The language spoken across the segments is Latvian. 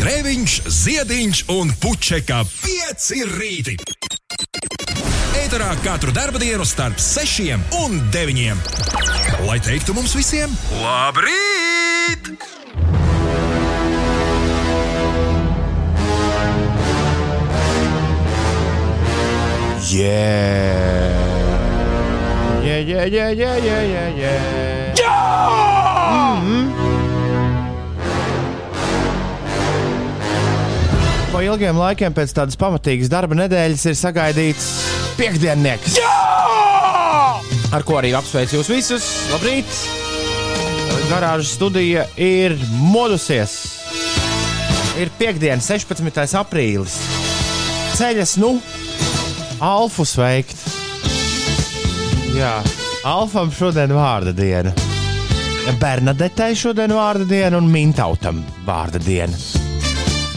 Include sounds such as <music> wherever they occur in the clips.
Grēviņš, Ziediņš un Puķeka 5 rīti. Eterā katru dienu starp 6 un 9. Lai teiktu mums visiem, labrīt! Yeah! Yeah, yeah, yeah, yeah, yeah, yeah, yeah! Jā! Po ilgiem laikiem pēc tādas pamatīgas darba nedēļas ir sagaidīts piekdiennieks. Ar ko arī apsveicu jūs visus. Labrīt! Garāžas studija ir modusies. Ir piekdiena, 16. aprīlis. Ceļas, nu, Alfu sveikt. Jā, Alfam šodien vārda diena. Bernadetei šodien vārda diena un Mintautam vārda diena.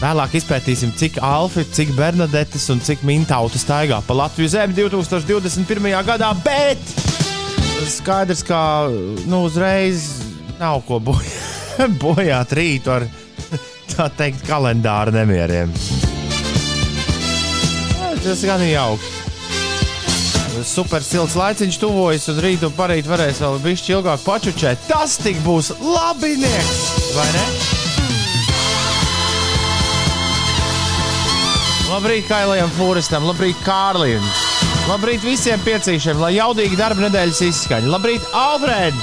Vēlāk izpētīsim, cik Alfi, cik Bernadetes un cik Mintauta staigā pa Latviju zemi 2021. gadā, bet skaidrs, ka nu, uzreiz nav ko bojā, <laughs> bojāt rītu ar <laughs> tā teikt kalendāra nemieriem. Tas gan ir jauki. Super silts laiciņš tuvojas, un rīt un parīt varēs vēl bišķi ilgāk pačučēt. Tas tik būs labinieks, vai ne? Labrīt, Kailajam Fūristam, labrīt, Kārlim! Labrīt visiem piecīšiem, lai jaudīgi darba nedēļas izskaņa. Labrīt, Alfred!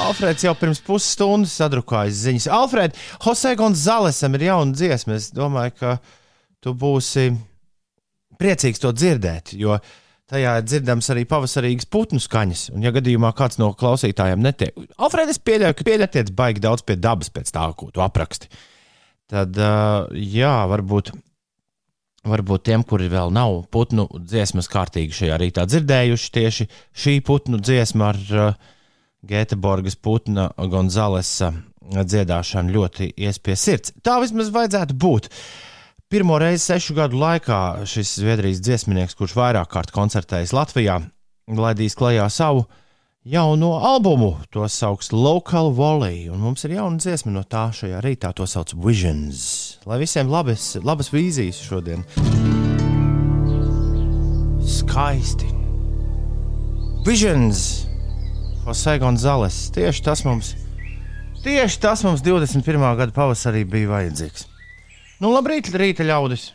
Alfreds jau pirms pusstundas sadrukājis ziņas. Alfred, Jose Gonzalesam ir jauna dziesma. Es domāju, ka tu būsi priecīgs to dzirdēt, jo tajā ir dzirdams arī pavasarīgas putnu skaņas. Un, ja gadījumā kāds no klausītājiem netiek, Alfred, es pieļauju, ka pieļauties baigi daudz pie dabas pēc tā, ko tu apraksti. Tad, uh, jā, varbūt, varbūt tiem, kuri vēl nav putnu dziesmas kārtīgi šajā rītā dzirdējuši, tieši šī putnu dziesma ar uh, Gēteborgas putna Gonzalesa dziedāšanu ļoti ies pie sirds. Tā vismaz vajadzētu būt. Pirmo reizi sešu gadu laikā šis Zviedrijas dziesminieks, kurš vairāk kārt koncertējis Latvijā, laidīs klajā savu jauno albumu. To sauc Local Volley, un mums ir jauna dziesma no tā šajā rītā. To sauc Visions. Lai visiem labas, labas vīzijas šodien. Skaisti. Visions! Jose Gonzales. Tieši tas mums, tieši tas mums 21. gada pavasarī bija vajadzīgs. Nu, labrīt, rīta ļaudis.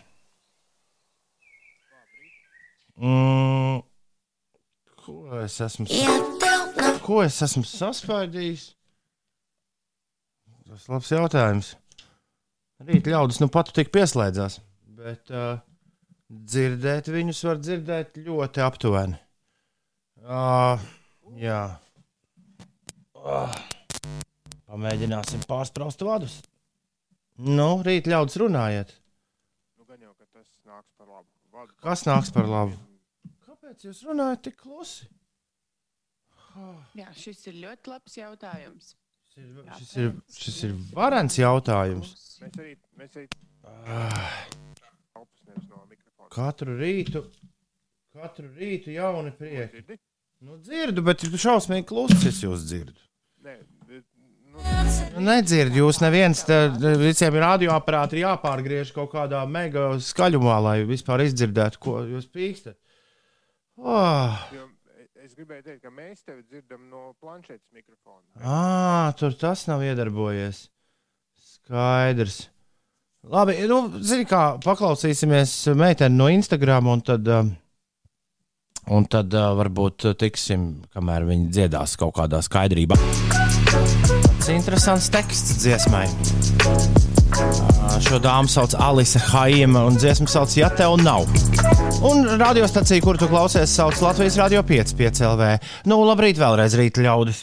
Mm, ko es esmu, ko es esmu saspēdījis? Tas ir labs jautājums. Rīt ļaudis nu pat tik pieslēdzās, bet uh, dzirdēt viņus var dzirdēt ļoti aptuveni. Uh, jā. Oh. Pamēģināsim pārspraust vadus. Nu, rīt ļaudis runājiet. Nu, gan jau, ka tas nāks par labu. Vadu Kas nāks par labu? <laughs> Kāpēc jūs runājat tik klusi? Jā, šis ir ļoti labs jautājums. Šis ir, šis ir, šis ir varants jautājums. Mēs arī, mēs arī Ah. Katru rītu, katru rītu jauni prieki. Nu, dzirdu, bet jūs šausmīgi klusi es jūs dzirdu. Nē, nu, Nu, Nedzird, jūs neviens, te, visiem ir radioaparāti jāpārgriež kaut kādā mega skaļumā, lai vispār izdzirdētu, ko jūs pīkstat. Oh, gribēju teikt, ka mēs tevi dzirdam no planšetes mikrofona. ah, tur tas nav iedarbojies. Skaidrs. Labi, nu, zini, kā paklausīsimies meiteni no Instagram, un tad, um, un tad uh, varbūt tiksim, kamēr viņi dziedās kaut kādā skaidrībā. Tas ir interesants teksts dziesmai. Šo dāmu sauc Alise Haima, un dziesmu sauc Ja tev nav. Un radiostacija, kur tu klausies, sauc Latvijas Radio 5, 5 LV. Nu, labrīt, vēlreiz rīta ļaudis.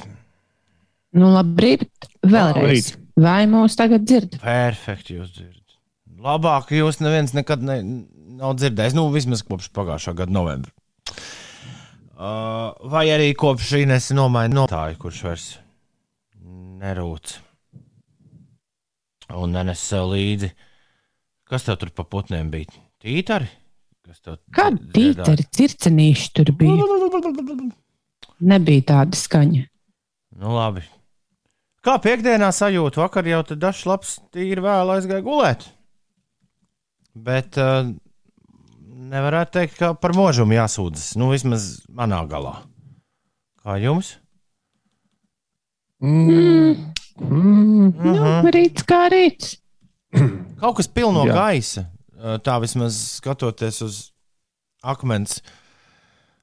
Nu, labrīt, vēlreiz. Labrīt. Vai mūs tagad dzird? Perfekti, jūs dzirdat. Labāk jūs neviens nekad ne, nav dzirdējis, nu, vismaz kopš pagājušā gada novembra. Uh, vai arī kopš šī nesen nomaina notāju, kurš vairs nerūc un nenes sev līdzi. Kas tev tur pa putniem bija? Tītari? Kas tev Kāda dziedāja? tītari circenīši tur bija? Nebija tāda skaņa. Nu, labi. Kā piekdienā sajūta? Vakar jau tad dažs labs tīri vēl aizgāja gulēt. Bet uh, nevarētu teikt, ka par mūžumu jāsūdzas. Nu, vismaz manā galā. Kā jums? Mm. Mm. Nu, rīts kā rīts. Kaut kas pilno Jā. gaisa. Uh, Tā vismaz skatoties uz akmens,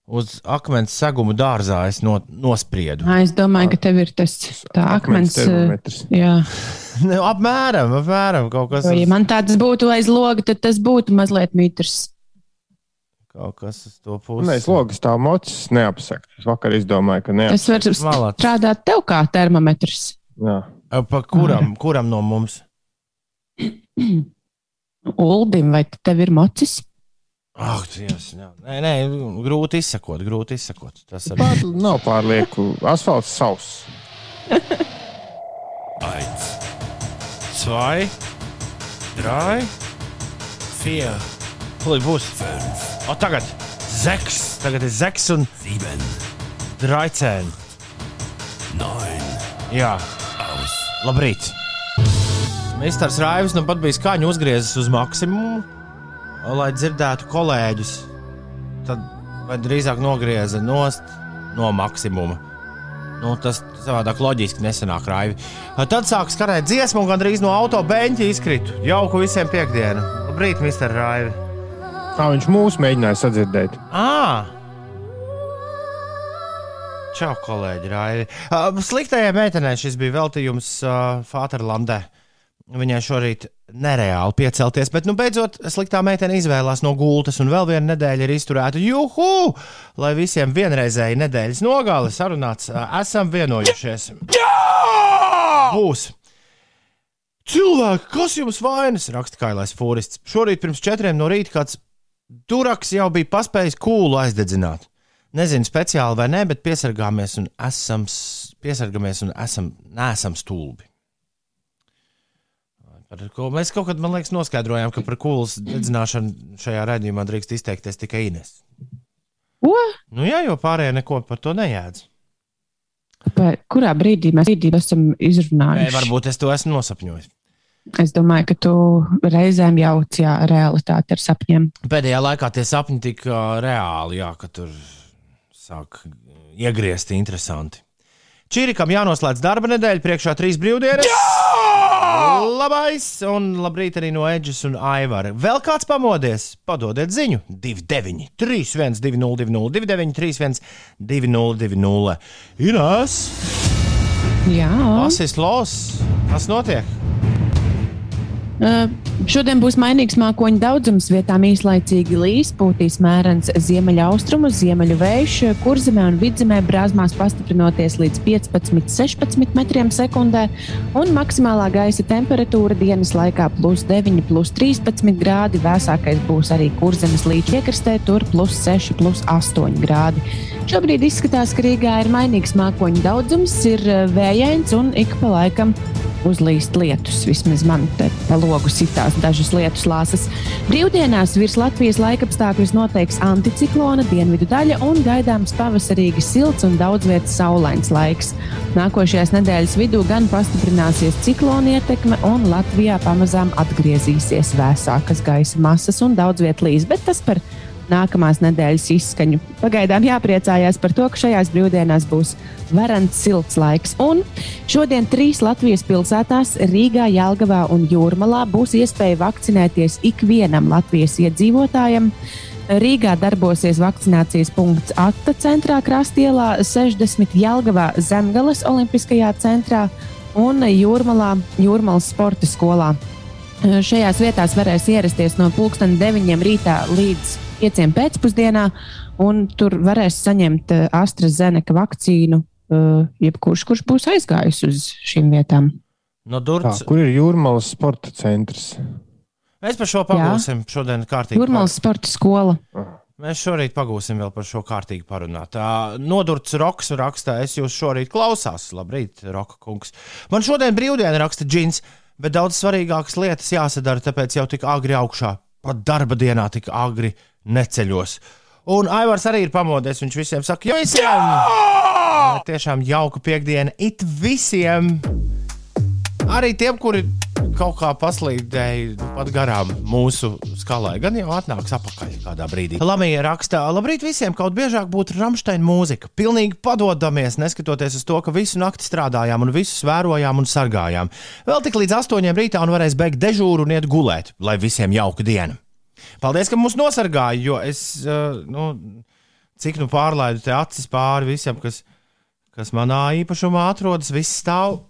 uz akmens segumu dārzā, es no, nospriedu. Ā, Es domāju, ka tev ir tas tā akmens. termometrs. Jā, <laughs> Ne, apmēram, apmēram kaut kas jo, ja uz, man tāds būtu aiz loga, tad tas būtu mazliet mitrs. kaut kas uz to Nē, pusi. slogas tā mocis neapsakt. Es vakar izdomāju, ka Tas neapsakt. var strādāt tev kā termometrs. Jā. Pa kuram, kuram no mums? Uldim, vai tev ir mocis? Ak, Dievs, nē, nē, grūti izsakot, grūti izsakot. Tas arī Pār, nav pārlieku. Asfalts sauss. Eins, Zwei, drei, vier. Kur būs? O, tagad zeks, tagad ir zeks un sieben, draicēni. neun, Jā, aus. Labrīt. Misters Raivs nu pat bija skaņu uzgriezis uz maksimumu, lai dzirdētu kolēģus. Tad, vai drīzāk nogrieza nost no maksimuma. Nu, tas savādāk loģiski nesenāk raivi. Tad sāk skanēt dziesmu, un gandrīz no auto beņķa izkritu. Jauku visiem piekdienu. Labrīt, Mister Raivi! Kā viņš mūs mēģināja sadzirdēt? Ah! Čau, kolēģi, Raivi. Uh, sliktajai meitenei šis bija veltījums uh, Fāterlandē. Viņai šorīt nereāli piecelties, bet, nu, beidzot, sliktā meitene izvēlās no gultas, un vēl viena nedēļa ir izturēta. Juhu! Lai visiem vienreizēji nedēļas nogali sarunāts, uh, esam vienojušies. Būs! Cilvēki, kas jums vainas? raksta Kailais Fūrists. Šorīt pirms četriem no rīta kāds duraks jau bija paspējis kūlu aizdedzināt. Nezinu speciāli vai nē, bet piesargāmies un esam, piesargāmies un esam, nesam stulbi. Par ko mēs kaut kad, man liekas, noskaidrojām, ka par kūlas dedzināšanu šajā raidījumā drīkst izteikties tikai Ines. Ko? Nu jā, jo pārējie neko par to nejēdz. Pa, kurā brīdī mēs brīdī esam Nē, izrunājuši? varbūt es to esmu nosapņojis. Es domāju, ka tu reizēm jauc jā, realitāti ar sapņiem. Pēdējā laikā tie sapņi tik reāli, jā, ka tur sāk iegriezt interesanti. Čīrikam jānoslēdz darba nedēļa, priekšā trīs brīvdienas. Labais, un labrīt arī no Edžas un Aivara. Vēl kāds pamodies? Padodiet ziņu 29, 3, 1, 2, 0, 2, 0, 2, 9, 3, 1, 2, 0, 2, 0. Inās, Jā, tas ir los. Kas notiek? Uh, šodien būs mainīgs mākoņu daudzums, vietām īslaicīgi līs, pūtīs mērens ziemeļaustrumu, ziemeļu vējš, kurzemē un vidzemē brāzmās pastiprinoties līdz 15-16 metriem sekundē, un maksimālā gaisa temperatūra dienas laikā plus 9, plus 13 grādi. Vēsākais būs arī kurzemes līdz piekrastē, tur plus 6, plus 8 grādi. Šobrīd izskatās, ka Rīgā ir mainīgs mākoņu daudzums, ir eh, vējains un ik pa laikam uzlīst lietus. Vismaz man te pa logu sitās dažas lietus lāsas. Brīvdienās virs Latvijas laikapstākļus noteiks anticiklona dienvidu daļa un gaidāms pavasarīgi silts un daudz vietas saulains laiks. Nākošajās nedēļas vidū gan pastiprināsies ciklona ietekme un Latvijā pamazām atgriezīsies vēsākas gaisa masas un daudz vietas līs, bet tas par nākamās nedēļas izskaņu. Pagaidām jāpriecājās par to, ka šajās brīvdienās būs varants silts laiks. Un šodien trīs Latvijas pilsētās - Rīgā, Jālgavā un Jūrmalā - būs iespēja vakcinēties ikvienam Latvijas iedzīvotājam. Rīgā darbosies vakcinācijas punkts Atta centrā, Krastielā, 60 Jālgavā, Zemgales Olimpiskajā centrā un Jūrmalā, Jūrmalas sporta skolā. Šajās vietās varēs ierasties no 9 rītā līdz 5 pēcpusdienā, un tur varēs saņemt eh, AstraZeneca vakcīnu, eh, jebkurš, kurš būs aizgājis uz šīm vietām. No Tā, Durts. kur ir jūrmālas sporta centrs? Mēs par šo pagūsim šodien kārtīgi. Jūrmālas sporta skola. Mēs šorīt pagūsim vēl par šo kārtīgi parunāt. Tā Nodurts Roks rakstā, es jūs šorīt klausās. Labrīt, Roka kungs. Man šodien brīvdiena raksta džins, bet daudz svarīgākas lietas jāsadara, tāpēc jau tik agri augšā. Pat darba dienā tik agri neceļos. Un Aivars arī ir pamodies. Viņš visiem saka, jo visiem! Jā! Tiešām jauka piekdiena it visiem! arī tiem, kuri kaut kā paslīdēja nu, pat garām mūsu skalai, gan jau atnāks atpakaļ kādā brīdī. Lamija rakstā, labrīt visiem, kaut biežāk būtu Rāmsteina mūzika. Pilnīgi padodamies, neskatoties uz to, ka visu nakti strādājām un visus vērojām un sargājām. Vēl tik līdz astoņiem rītā un varēs beigt dežūru un iet gulēt, lai visiem jauka diena. Paldies, ka mūs nosargāja, jo es, uh, nu, cik nu pārlaidu te acis pāri visam, kas, kas manā īpašumā atrodas, viss stāv,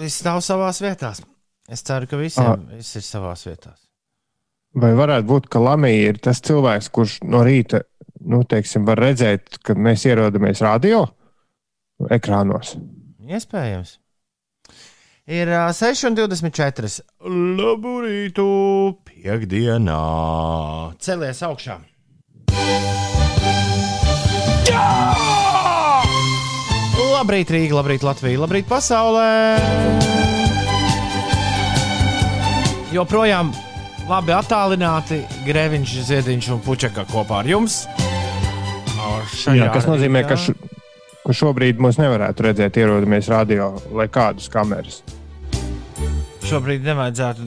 viss stāv savās vietās. Es ceru, ka visiem Ah. viss ir savās vietās. Vai varētu būt, ka Lamija ir tas cilvēks, kurš no rīta, nu, teiksim, var redzēt, kad mēs ierodamies radio ekrānos? Iespējams. Ir uh, 6,24. Labu rītu, piekdienā. Celies augšā. Labrīt, Rīga, labrīt, Latvija, labrīt, pasaulē! Joprojām labi attālināti Grēviņš, Ziediņš un Puķeka kopā ar jums. Šajā Jā, kas nozīmē, ka, rītā- š, ka šobrīd mūs nevarētu redzēt, ierodamies radio, lai kādas kameras. šobrīd nevajadzētu.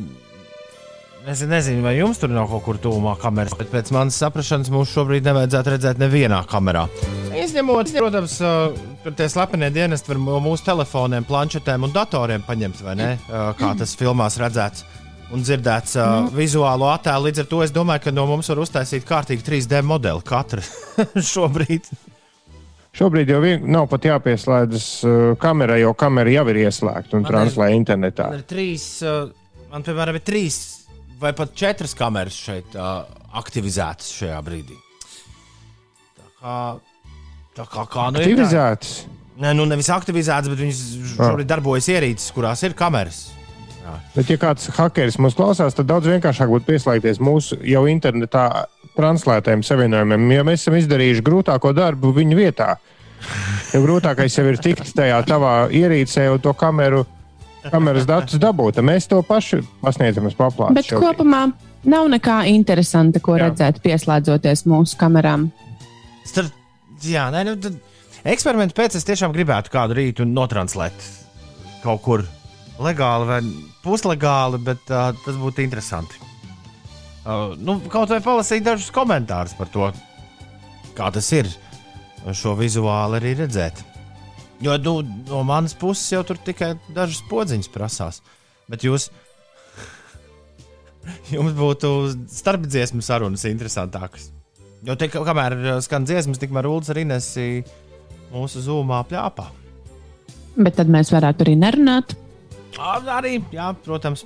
Es nezinu, vai jums tur nav kaut kur tuvumā kameras, bet pēc manas saprašanas mums šobrīd nevajadzētu redzēt nevienā kamerā. Izņemot, protams, tie slepenie dienesti var no mūsu telefoniem, planšetēm un datoriem paņemt, vai ne? Kā tas filmās redzēts un dzirdēts mm. vizuālo attēlu. Līdz ar to es domāju, ka no mums var uztaisīt kārtīgi 3D modeli katra <laughs> šobrīd. Šobrīd jau vien, nav pat jāpieslēdzas uh, kamerai, jo kamera jau ir ieslēgta un Man ir- translē internetā. Man ir trīs, ā, man piemēram ir trīs vai pat četras kameras šeit ā, aktivizētas šajā brīdī. Tā kā, tā kā, kā nu ir? Aktivizētas. Nē, nu nevis aktivizētas, bet viņas šobrīd darbojas ierīces, kurās ir kameras. Bet, ja kāds hakeris mūs klausās, tad daudz vienkāršāk būtu pieslēgties mūsu jau internetā translētajiem savienojumiem. Ja mēs esam izdarījuši grūtāko darbu viņu vietā, jo grūtākais jau ir tikt tajā tavā ierīcē un to kameru, kameras datus dabūt. Mēs to pašu pasniedzam uz paplātes. Bet kopumā nav nekā interesanta, ko Jā. redzēt, pieslēdzoties mūsu kamerām. Starp, jā, nē, nu, tad eksperimentu pēc es tiešām gribētu kādu rītu notranslēt kaut kur legāli vai puslegāli, bet uh, tas būtu interesanti. Uh, nu, kaut vai palasīt dažus komentārus par to, kā tas ir šo vizuāli arī redzēt. Jo nu, no manas puses jau tur tikai dažas podziņas prasās. Bet jūs, <laughs> jums būtu starpdziesmu sarunas interesantākas. Jo te, kamēr skan dziesmas, tikmēr Ulas arī nesīja mūsu zūmā pļāpā. Bet tad mēs varētu arī nerunāt. Arī, jā, protams.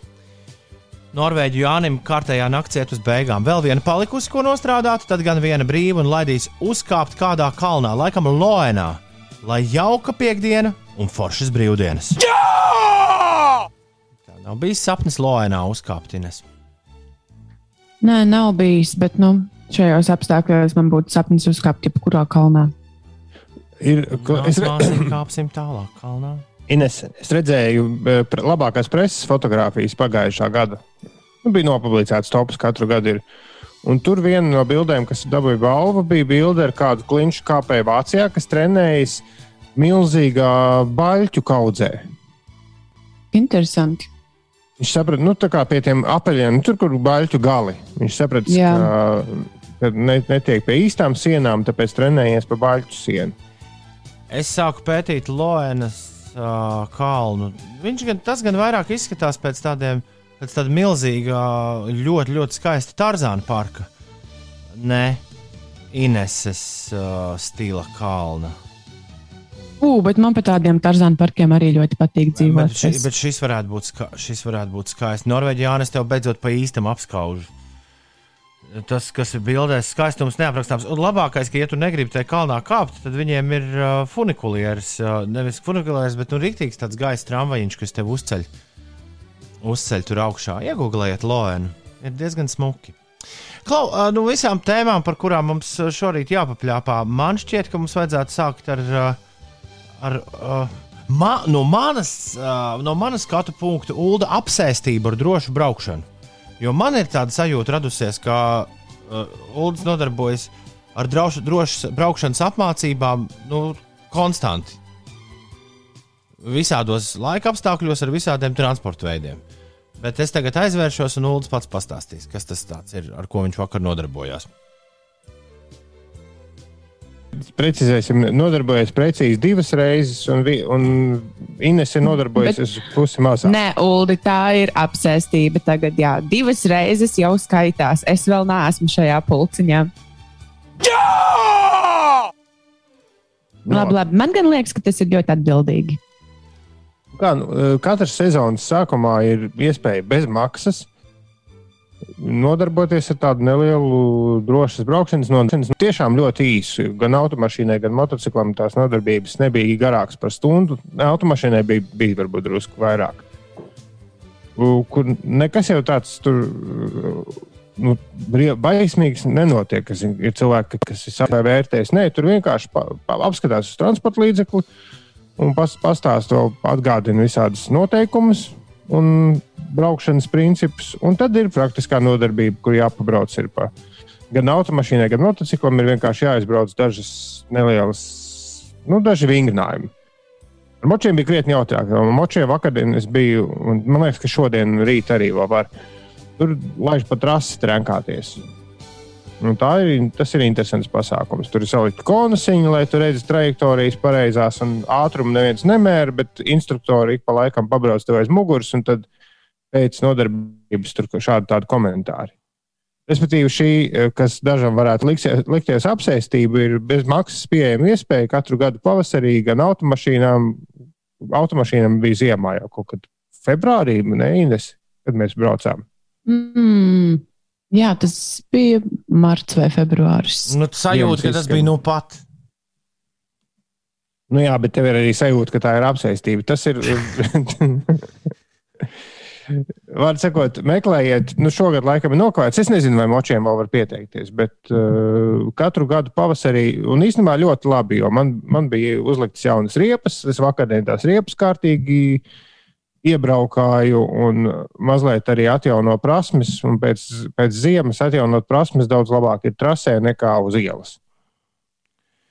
Norvēģi Jānim kārtējā naktī iet uz beigām. Vēl viena palikusi, ko nostrādāt, tad gan viena brīva un laidīs uzkāpt kādā kalnā, laikam Loenā. Lai jauka piekdiena un foršas brīvdienas. Jā! Tā nav bijis sapnis Loenā uzkāpt Ines. Nē, nav bijis, bet nu, šajos apstākļos man būtu sapnis uzkāpt jebkurā kalnā. Ir, ko- Es domāju, kāpsim tālāk kalnā. Ines, es redzēju eh, labākās preses fotogrāfijas pagājušā gada. Nu, bija nopublicēts tops katru gadu. Ir. Un tur viena no bildēm, kas dabūja balvu, bija bilde ar kādu klinšu kāpēju Vācijā, kas trenējas milzīgā baļķu kaudzē. Interesanti. Viņš saprata, nu, tā kā pie tiem apaļiem, nu, tur, kur baļķu gali. Viņš saprata, ka, ka ne, netiek pie īstām sienām, tāpēc trenējies pa baļķu sienu. Es sāku pētīt Loenas uh, kalnu. Viņš gan, tas gan vairāk izskatās pēc tādiem, pēc tāda milzīga, ļoti, ļoti skaista Tarzāna parka. Nē, Ineses uh, stila kalna. Ugh, bet man par tādiem tarzānu parkiem arī ļoti patīk dzīvot. Bet, ši, bet šis varētu būt, ska, šis varētu būt skaists. Norvēģijā es tev beidzot pa īstam apskaužu. Tas, kas ir bildēs, skaistums neaprakstāms. Un labākais, ka, ja tu negribi tajā kalnā kāpt, tad viņiem ir uh, funikulieris. Uh, nevis funikulieris, bet nu, rīktīgs tāds gaisa tramvajiņš, kas tev uzceļ, uzceļ tur augšā. Iegūlējiet Loenu. Ir diezgan smuki. Klau, uh, nu, visām tēmām, par kurām mums šorīt jāpapļāpā, man šķiet, ka mums vajadzētu sākt ar. Uh, ar uh, ma, no, manas, uh, no manas skatu punkta, ULDA apsēstība ar drošu braukšanu. Jo man ir tāda sajūta radusies, ka uh, ULDS nodarbojas ar drošu, drošas braukšanas apmācībām nu, konstanti. visādos laika apstākļos ar visādiem transporta veidiem. Bet es tagad aizvēršos un Ulrichs pats pastāstīs, kas tas ir, ar ko viņš vakar nodarbojās. Precizēsim, nodarbojas precīzi divas reizes, un, vi- un Ines ir nodarbojusies pusi mazāk. Nē, Ulu, tā ir apsēstība tagad. Jā, divas reizes jau skaitās. Es vēl neesmu šajā pulciņā. No. Labi, labi. Man gan liekas, ka tas ir ļoti atbildīgi. Kā, nu, katras sezonas sākumā ir iespēja bez maksas nodarboties ar tādu nelielu drošas braukšanas nodaļu. Tiešām ļoti īsu. Gan automašīnai, gan motociklam tās nodarbības nebija garākas par stundu. Automašīnai bija, bija varbūt drusku vairāk. Kur nekas jau tāds tur. Nu, baismīgs nenotiek. Ir cilvēki, kas ir savā vērtējis. Nē, tur vienkārši pa, pa, apskatās uz transporta līdzekli un pas, pastāsta, atgādina visādas noteikumus un braukšanas principus. Un tad ir praktiskā nodarbība, kur jāpabrauc ir pa gan automašīnai, gan motociklam. Ir vienkārši jāizbrauc dažas nelielas, nu, daži vingrinājumi. Ar močiem bija krietni jautrāk. Močiem vakardien es biju, un man liekas, ka šodien rīt arī vēl var. Tur laiž pa trasi trenkāties. Nu, ir, tas ir interesants pasākums. Tur ir salikta konasiņa, lai tu redzētu trajektorijas pareizās, un ātrumu neviens nemēra, bet instruktori ik pa laikam pabrauc tev aiz muguras, un tad pēc nodarbības tur šādi tādi komentāri. Respektīvi, šī, eh, kas dažam varētu liksies, likties apsēstība, ir bez maksas pieejama iespēja katru gadu pavasarī gan automašīnām, automašīnām bija ziemā jau kaut kad februārī, ne Ines, kad mēs braucām. Mm. Jā, tas bija marts vai februāris. Nu, sajūta, ka tas bija nu pat. Nu jā, bet tev ir arī sajūta, ka tā ir apsēstība. Tas ir. <laughs> Vārds sakot, meklējiet, nu šogad laikam ir noklāts. Es nezinu, vai močiem vēl var pieteikties, bet uh, katru gadu pavasarī, un īstenībā ļoti labi, jo man, man bija uzliktas jaunas riepas. Es vakardien tās riepas kārtīgi iebraukāju un mazliet arī atjauno prasmes. Pēc, pēc ziemas atjaunot prasmes daudz labāk ir trasē nekā uz ielas.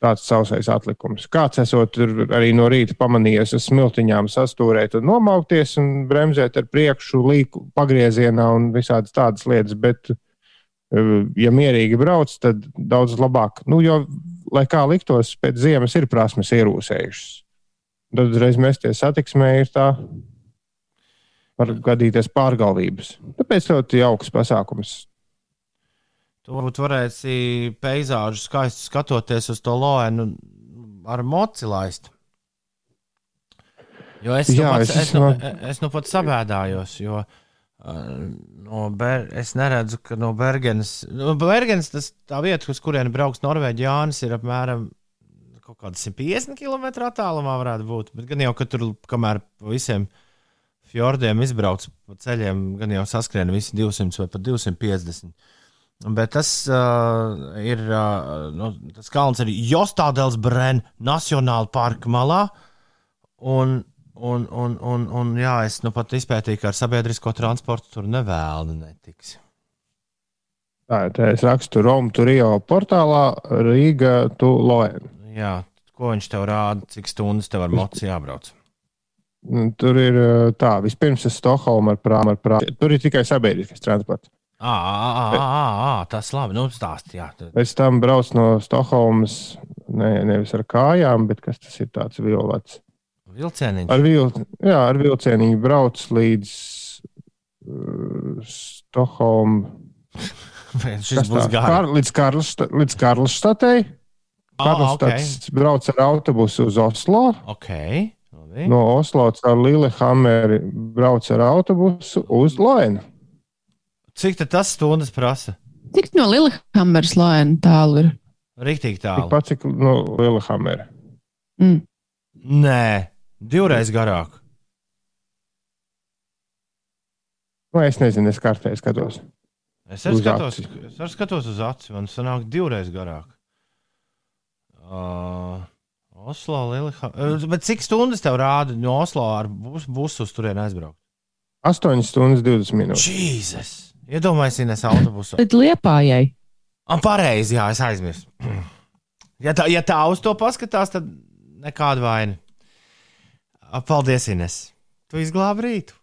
Tāds sausais atlikums. Kāds esot arī no rīta pamanījies uz smiltiņām sastūrēt un nomaukties un bremzēt ar priekšu, līku pagriezienā un visādas tādas lietas. Bet, eh, ja mierīgi brauc, tad daudz labāk. Nu, jo, lai kā liktos, pēc ziemas ir prasmes ierūsējušas. Tad uzreiz mesties satiksmē ir tā. Var gadīties pārgalvības. Tāpēc ļoti jauks pasākums. Tu varbūt varēsi peizāžu skaisti skatoties uz to loēnu ar moci laist. Jo es, Jā, nu pats, es es, nu, esmu- es nu pat sabēdājos, jo uh, no Ber es neredzu, ka no Bergenes, no Bergenes tas tā vieta, uz kurieni brauks Norvēģi Jānis, ir apmēram kaut kāda 150 km attālumā varētu būt. Bet gan jau, ka tur, kamēr visiem fjordiem izbrauc pa ceļiem, gan jau saskrien visi 200 vai pat 250. Bet tas uh, ir. Uh, nu, tas kalns ir Jostādels Brēna Nacionāla parka malā. Un, un, un, un, un jā, es nu pat izpētīju, ka ar sabiedrisko transportu tur nevēlu netiks. Tā tā Es rakstu Romu Turio portālā Rīga tu Loēna. Jā, ko viņš tev rāda, cik stundas tev ar moci jābrauc? Nu, Tur ir tā, vispirms ir Stokholma ar prāmu. Prāmu. Tur ir tikai sabiedriskais transports. À, à, à, à, tas labi, nu stāsti. Jā, Pēc tam brauc no Stokholmas ne, nevis ar kājām, bet kas tas ir tāds vilnis. Vilcieniņš. Ar, vil, jā, ar vilcieniņu brauc līdz uh, Stokholmai. <laughs> Šis būs. Kar, līdz Karlsta- līdz Karlštatei. Ah, ok. Karlstats brauc ar autobusu uz Oslo. Ok. Labi. No Oslo caur Lillehammeri brauc ar autobusu uz Loenu. Cik tad tas stundas prasa? Cik no Lillehammeras lēna tālu ir? Rīktīgi tālu. Tikpat cik no Lillehammera. Mm. Nē, divreiz garāk. Nu, es nezinu, es kartē skatos. Es arī skatos, es arī skatos uz aci. Man sanāk divreiz garāk. Uh, Oslo, Lillehammer. Bet cik stundas tev rāda no Oslo ar bus, busu uz turieni aizbraukt? 8 stundas 20 minūtes. Jēzus! Iedomājieties, autobusu. Tad liepājai. Ah, pareizi, jā, es aizmirsu. <clears throat> Ja tā, ja tā uz to paskatās, tad nekāda vaina. A, Paldies, Ines. Tu izglābi rītu.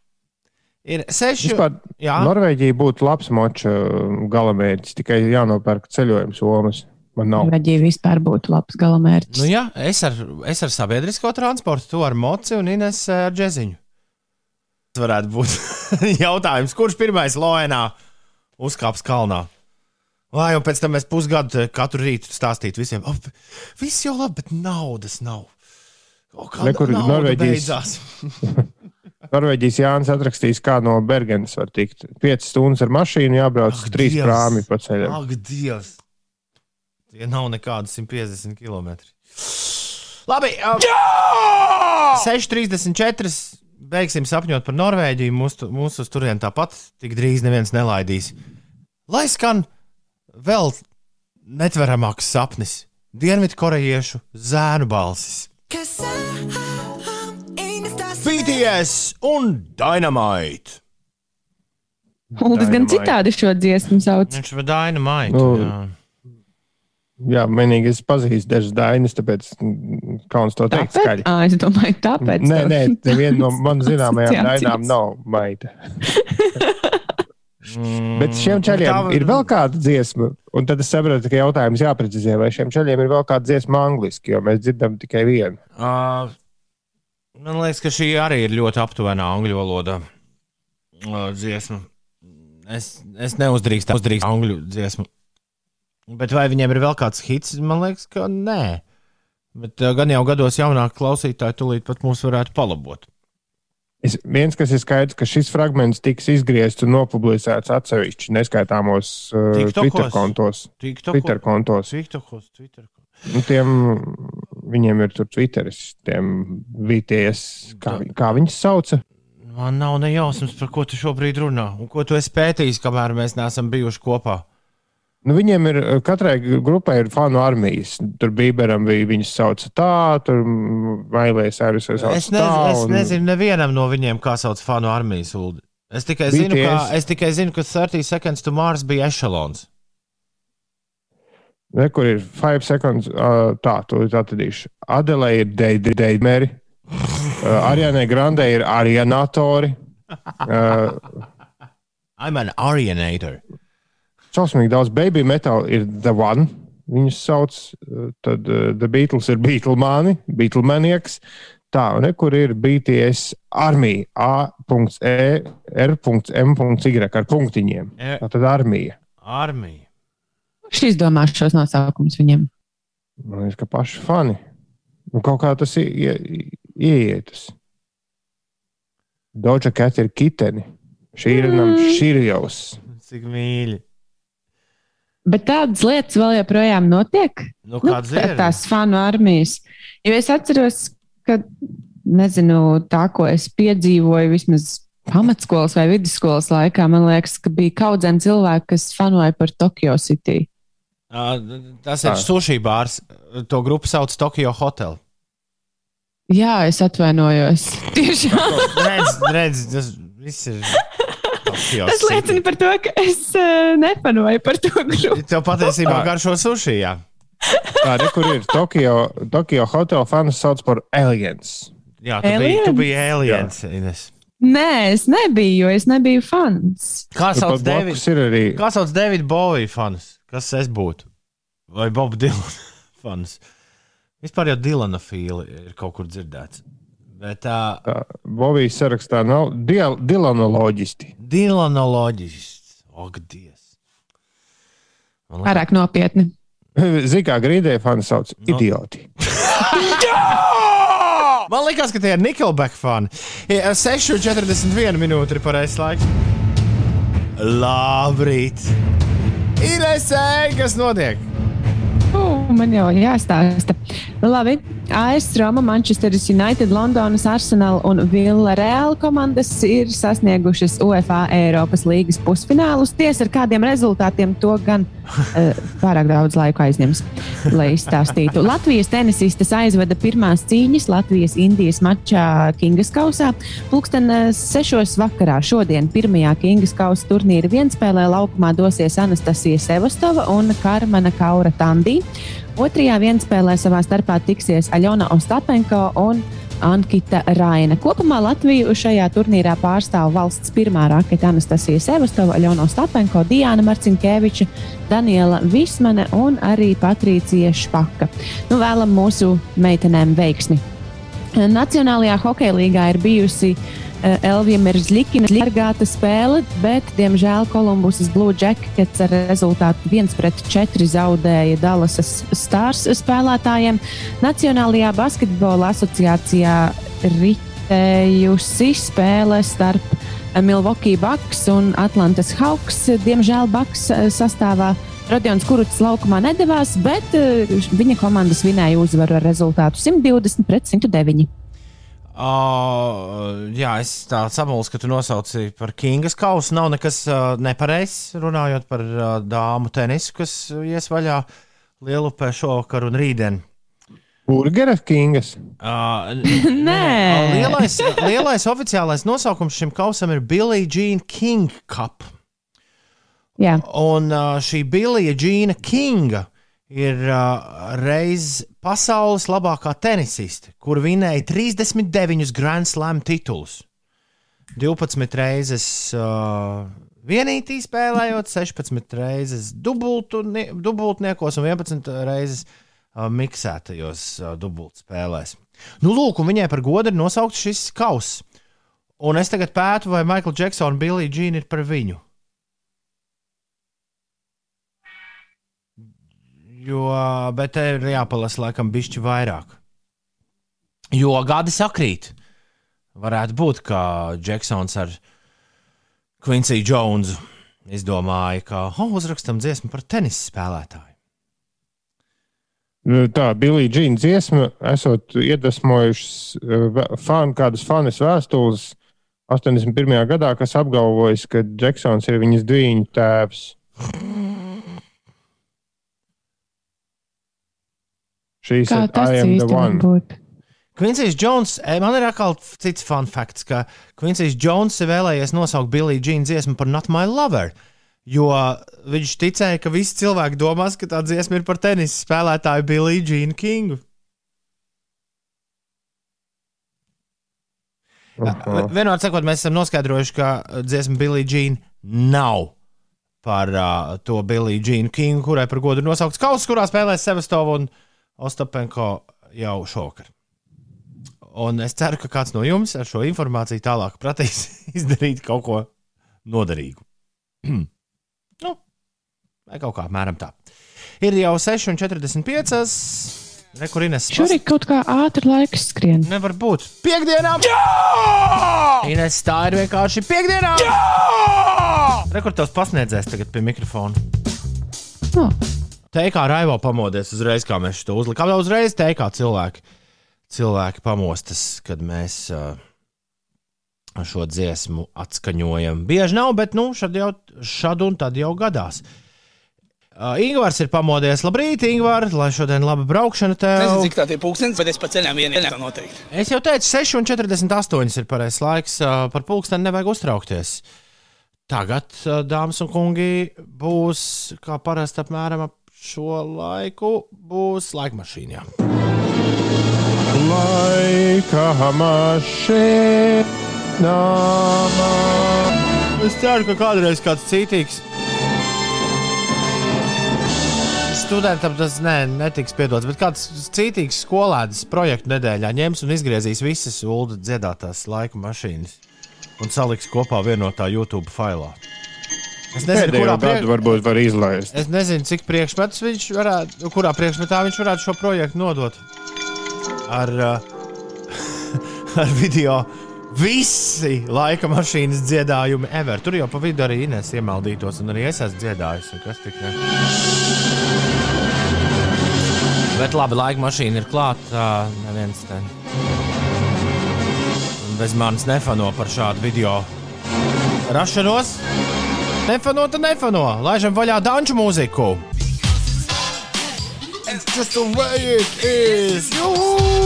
Ir seši. Vispār Jā, Norvēģija būtu labs moča galamērķis, tikai jānopērk ceļojuma somas. Man nav. Norvēģija vispār būtu labs galamērķis. nu jā es, ar, es ar sabiedrisko transportu, tu ar moci un Ines ar džeziņu. Tas varētu būt <laughs> jautājums, kurš pirmais loenā uzkāps kalnā. Lai jau pēc tam mēs pusgadu katru rītu stāstītu visiem, oh, viss jau labi, bet naudas nav. Kaut kā Ne, kur nauda Norvēģijas- beidzās. <laughs> Norvēģijas Jānis atrakstīs, kā no Bergenas var tikt. 5 stundas ar mašīnu jābrauc Ak, uz 3 Dievs! prāmi pa ceļam. Ak, Dievs! Tie nav nekādi 150 km. Labi, um, 6,34. Beigsim sapņot par Norvēģiju. Mūsu, mūsu uz turieni tāpat tik drīz neviens nelaidīs. Lai skan vēl netveramāks sapnis - Dienvidkorejiešu zēnu balsis. BTS un Dynamite! Uldis gan citādi šo dziesmu sauc. Viņš ir Dynamite. Nu, jā. Vienīgi es pazīstu dažas dainas, tāpēc mm, kauns to teikt Tāpēc, skaļi. à, es domāju, tāpēc. Nē, nē, neviena no man <laughs> zināmajām dainām nav maita. <laughs> Mm, Bet šiem čaļiem tā- ir vēl kāda dziesma, un tad es saprotu, ka jautājums jāprecizē, vai šiem čaļiem ir vēl kāda dziesma angliski, jo mēs dzirdam tikai vienu. Uh, man liekas, ka šī arī ir ļoti aptuvena angļu valoda uh, dziesma. Es, es neuzdrīkstu uzdrīkst angļu dziesmu. Bet vai viņiem ir vēl kāds hits? Man liekas, ka nē. Bet uh, gan jau gados jaunāki klausītāji tūlīt pat mūs varētu palabot. Es, viens, kas ir skaidrs, ka šis fragments tiks izgriezts un nopublicēts atsevišķi neskaitāmos uh, TikTokos? Twitter kontos. Twitter kontos. TikTokos, Twitter. Nu, tiem, viņiem ir tur Twitteris, tiem VTS, kā, kā viņus sauca. Man nav ne jausmas, par ko tu šobrīd runā. Un ko tu esi pētījis, kamēr mēs neesam bijuši kopā? Nu, viņiem ir katrai grupai ir fanu armijas. Tur Bīberam bija viņas sauca tā, tur Mailēs arī sauca Es, tā. nez, es un- nezinu, nevienam no viņiem, kā sauc fanu armijas ulu. Es tikai, zinu, BTS. ka, es tikai zinu, ka 30 seconds to Mars bija ešalons. Ne, kur ir 5 sekundes, uh, tā, to es atradīšu. Adelē ir Deidmeri, uh, Arianai Grandē ir Arianatori. Uh, <laughs> I'm an Arianator. Šausmīgi daudz baby metal ir The One. Viņus sauc, uh, tad uh, The Beatles ir Beatlemani, Beatlemanieks. Tā, un kur ir BTS armija, A.E, R.M.Y ar punktiņiem. E- Tā tad armija. Armija. Šis domās šos nosaukumus viņiem. Man liekas, ka paši fani. Nu, kaut kā tas ie- ie- ieietas. Doja Cat ir kiteni. Šīrinam Mm. šīrjaus. Cik mīļi. Bet tādas lietas vēl joprojām notiek. Nu, Nu, tā- ir? tās fanu armijas. Jo es atceros, ka nezinu, tā, ko es piedzīvoju vismaz pamatskolas vai vidusskolas laikā, man liekas, ka bija kaudzēni cilvēki, kas fanoja par Tokyo City. Ā, Tas ir sushi bārs. To grupu sauc Tokyo Hotel. Jā, es atvainojos. <laughs> Tiešām Redz, redz, tas viss ir. Tokyo tas liecina par to, ka es uh, nepanoju par to grupu. Tev patiesībā garšo sushi. Jā, Tā ir kur ir Tokio, Tokio hotel fans sauc par aliens. jā tu, biji, tu Aliens? biji aliens. Ines. Nē, es nebiju, jo es nebiju fans. Kā sauc Davids? arī Kā sauc Davids Bowie fans? Kas es būtu? Vai Bob Dylan <laughs> fans? Vispār jau Dilana fīli ir kaut kur dzirdēts. Bet tā tā, Bovijas sarakstā nav dial- dilanoloģisti. Dilanoloģists. Ak, Dievs. Pārāk nopietni. <laughs> Zini, kā grīdē fani sauc Nu. idioti. <laughs> Man liekas, ka tie ir Nickelback fani. Ja, 6,41 minūte ir pareizais laiks. Labrīt! Ir esēji, kas notiek? Uh, man jau jāstāsta. Labi. AS Roma, Manchester United, Londonas Arsenal un Villarreal komandas ir sasniegušas UEFA Eiropas līgas pusfinālus. Tiesa ar kādiem rezultātiem to gan uh, pārāk daudz laika aizņems, lai izstāstītu. Latvijas tenisistes aizveda pirmās cīņas Latvijas-Indijas mačā Kingas kausā. Pulksten eh, sešos vakarā šodien pirmajā Kingas kausa turnīra vienspēlē laukumā dosies Anastasija Sevastova un Karmana Kaura Tandī. Otrajā vienspēlē savā starpā tiksies Aļona Ostapenko un Ankita Raina. Kopumā Latviju šajā turnīrā pārstāv valsts pirmā raketa Anastasija Sevastova, Ļono Stapenko, Diana Marcinkēviča, Daniela Vismane un arī Patricija Špaka. Nu, vēlam mūsu meitenēm veiksmi! Nacionālajā hokeja līgā ir bijusi uh, Elvija Merzlikina līgāta spēle, bet, diemžēl, Kolumbusas Blue Jackets ar rezultātu 1-4 zaudēja Dallasas Stars spēlētājiem. Nacionālajā basketbola asociācijā ritējusi spēle starp Milwaukee Bucks un Atlantas Hawks. Diemžēl Bucks sastāvā Radions Kuruts laukumā nedavās, bet uh, viņa komandas vinēja uzvaru ar rezultātu 120 pret 109. Uh, jā, es tā samulsu, ka tu nosauci par Kingas kausu. Nav nekas uh, nepareizs runājot par uh, dāmu tenisu, kas ies vaļā Lielupē šovakar un rītdien. Burgera Kingas. Uh, <laughs> Nē. lielais, lielais oficiālais nosaukums šim kausam ir Billie Jean King Cup. Jā. Un uh, šī Bilija Džīna Kinga ir uh, reiz pasaules labākā tenisiste, kur vinēja 39 Grand Slam titulus. 12 reizes uh, vienītī spēlējot, 16 reizes dubultu, dubultniekos un 11 reizes uh, miksētajos uh, dubultspēlēs. Nu, lūk, viņai par godu ir nosaukts šis kauss. Un es tagad pētu, vai Maikls Džeksons un Bilija Džīna ir par viņu. Jo, bet te ir jāpalasa laikam bišķi vairāk. Jo gadi sakrīt. Varētu būt, ka Džeksons ar Quincy Jonesu izdomāja, ka oh, uzrakstam dziesmu par tenisa spēlētāju. Nu, Tā Bilija Džina dziesma, esot iedvesmojušas uh, fan, kādas fanas vēstules 81. gadā, kas apgalvojas, ka Džeksons ir viņas dviņu tēvs. Kā ir tas I am the īsti var one. būt? Quincy's Jones, man ir atkal cits fun fakts, ka Quincy's Jones vēlējies nosaukt Billy Jean dziesmu par Not My Lover. Jo viņš ticēja, ka visi cilvēki domās, ka tā dziesma ir par tenisa spēlētāju Billy Jean Kingu. Aha. Vienmēr sakot, mēs esam noskaidrojuši, ka dziesma Billy Jean nav par uh, to Billy Jean Kingu, kurai par godu ir nosaukts kausa, kurā spēlēs Sevastova un Ostapenko jau šovakar. Un es ceru, ka kāds no jums ar šo informāciju tālāk prasīs <laughs> izdarīt kaut ko noderīgu. <clears throat> nu, vai kaut kā apmēram tā. Ir jau 6,45. Rekurīnes. Šur ir kaut kā ātri laiks skrien. Nevar būt. Piektdienā! Ines, tā ir vienkārši piekdienā! Rekords pasniedzējis tagad pie mikrofona. Oh, Teikā raivo pamodies uzreiz, kā mēs to uzlikām. Uzreiz teikā cilvēki, cilvēki pamostas, kad mēs uh, šo dziesmu atskaņojam. Bieži nav, bet nu, šad, jau, šad un tad jau gadās. Uh, Ingūns ir pamodies. Labrīt, Ingūns, lai šodien laba braukšana tev. Nezinu, cik tā ir pūkstens, bet es pa ceļam vienu tā noteikti. Es jau teicu, 6,48 ir pareizais laiks. uh, Par pulksteni nevajag uztraukties. Tagad, dāmas un kungi, būs kā parasti apmēram ap šo laiku, būs laika mašīnā. Laika mašīna. Es ceru, ka kādreiz kāds citīgs studentam tas ne, netiks piedots, bet kāds citīgs skolēns projektu nedēļā ņems un izgriezīs visas ULDA dziedātās laika mašīnas un saliks kopā vienotā YouTube failā. Es nezinu, Pēdējo kurā gadu priek... varbūt var izlaist. Es nezinu, cik priekšmetus viņš varētu, kurā priekšmetā viņš varētu šo projektu nodot. Ar, uh, <laughs> ar video visi laika mašīnas dziedājumi ever. Tur jau pa vidu arī Inês iemaldītos, un arī es esmu dziedājusi. Kas tik ne? Bet labi, laika mašīna ir klāta. Neviens te bez manis nefano par šādu video rašanos. Nefano, tad nefano. Laižam vaļā danču mūziku. It's just the way it is. Juhu!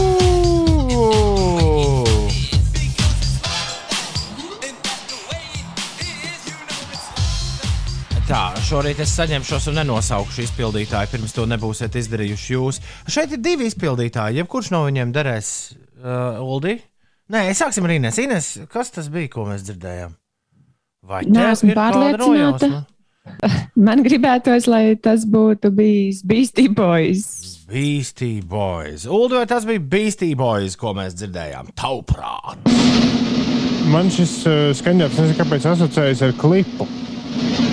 Tā, šorīt es saņemšos un nenosaukšu izpildītāju, pirms to nebūsiet izdarījuši jūs. Šeit ir divi izpildītāji. Jebkurš no viņiem derēs uh, Uldi? Nē, sāksim ar Ines. Ines, kas tas bija, ko mēs dzirdējām? Vai tev ir nojausma? <laughs> Man gribētos, lai tas būtu bijis Beastie Boys. Beastie Boys. Ulu, vai tas bija Beastie Boys, ko mēs dzirdējām? Tauprāt. Man šis uh, skaņdarbs, nezinu, kāpēc asociējas ar klipu.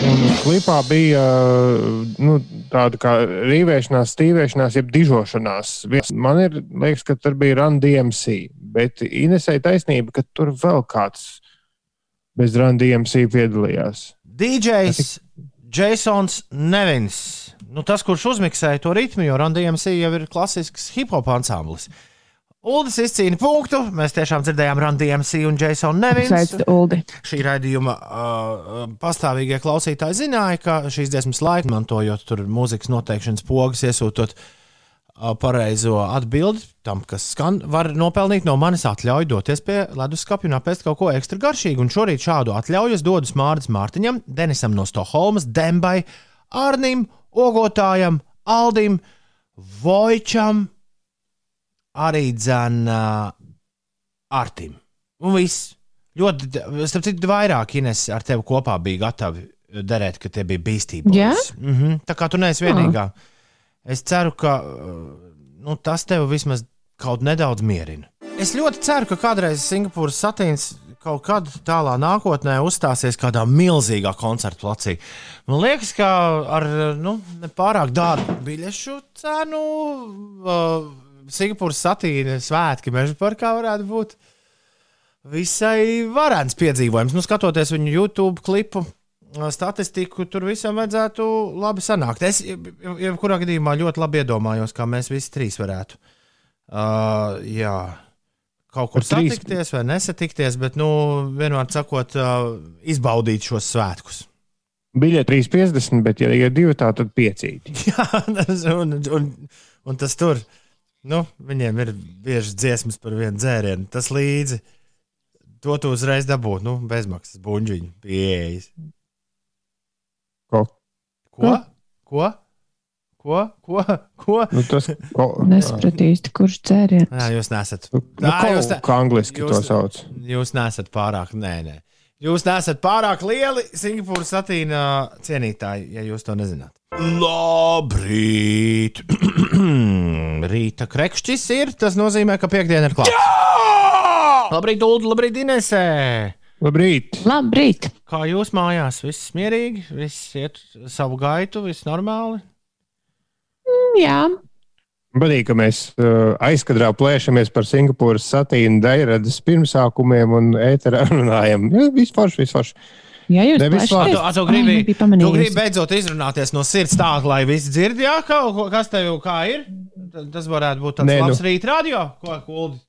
Un klipā bija uh, nu, tāda kā rīvēšanās, stīvēšanās, jeb dižošanās. Man ir liekas, ka tur bija Run DMC, bet Inesai taisnība, ka tur vēl kāds bez DMC piedalījās. DJs Jasons Nevins. Nu, tas, kurš uzmiksēja to ritmu, jo Randījums jau ir klasisks hip hop ansamblis. Uldis izcīna punktu. Mēs tiešām dzirdējām Randījums un. Sveicu, Uldi. Šī raidījuma uh, pastāvīgie klausītāji zināja, ka šīs dziesmas laiku mantojot tur mūzikas noteikšanas pogas, iesūtot uh, pareizo atbildi tam, kas skan, var nopelnīt no manis atļauju doties pie leduskapja un apēst kaut ko ekstra garšīgu. Un šorīt šādu atļauju es dodu Mārcis Mārtiņam, Denisam no Stokholmas, Dembai, Arnim, Ogotājam, Aldim, Vojčam, arī dzēnā Artim. Un viss. Ļoti, starp citu, vairāk Ines ar tevi kopā bija gatavi derēt, ka tie bija bīstīgi. Jā? Mm -hmm. Tā kā tu neesi vienīgā. Es ceru, ka uh, nu, tas tev vismaz kaut nedaudz mierina. Es ļoti ceru, ka kādreiz Singapūras satīns kaut kad tālā nākotnē uzstāsies kādā milzīgā koncerta placī. Man liekas, ka ar nu, nepārāk dārgu biļešu cenu uh, Singapūras satīna svētki meža parkā varētu būt visai varants piedzīvojums. Nu, skatoties viņu YouTube klipu. Statistiku tur visam vajadzētu labi sanākt. Es, jeb- jebkurā gadījumā, ļoti labi iedomājos, kā mēs visi trīs varētu. Uh, jā, kaut kur trīs- satikties vai nesatikties, bet, nu, vienmēr sakot, uh, izbaudīt šos svētkus. Bija 3,50, bet, ja ir divi, tā, tad piecīti. <laughs> Jā, un, un, un tas tur, nu, viņiem ir bieži dziesmas par vienu dzērienu. Tas līdzi, to tu uzreiz dabūji, nu, bezmaksas buļbuļsaktas, pieejas. Ko? Ko? Ko? Ko? Ko? Ko? Nu, tas ko, Nesapratu īsti, kurš dzēriens. Jā, jūs nesat. Nu, Jā, ko, jūs ne- kā angliski jūs- to sauc. Jūs nesat pārāk, nē, nē. Jūs nesat pārāk lieli Singapūras satīna cienītāji, ja jūs to nezināt. Labrīt! <clears throat> Rīta krekšķis ir. Tas nozīmē, ka piekdiena ir klāta. Labrīt, Ulu, labrīt, Inesē! Labrīt! Labrīt! Kā jūs mājās? Viss mierīgi, viss iet savu gaitu, viss normāli. Jā, Patīk, ka mēs uh, aizkadrā plēšamies par Singapūras satīnu daļradas pirmsākumiem un ēterā runājam. Jā, vispār, vispār. Jā jūs Ne, viss plēšaties? labi. Tu, tu, gribi, beidzot izrunāties no sirds tā, lai visi dzird, jā, kaut ko, kas tev kā ir. Tas varētu būt tāds Nē, nu. labs rīt radio. Ko, kuldi,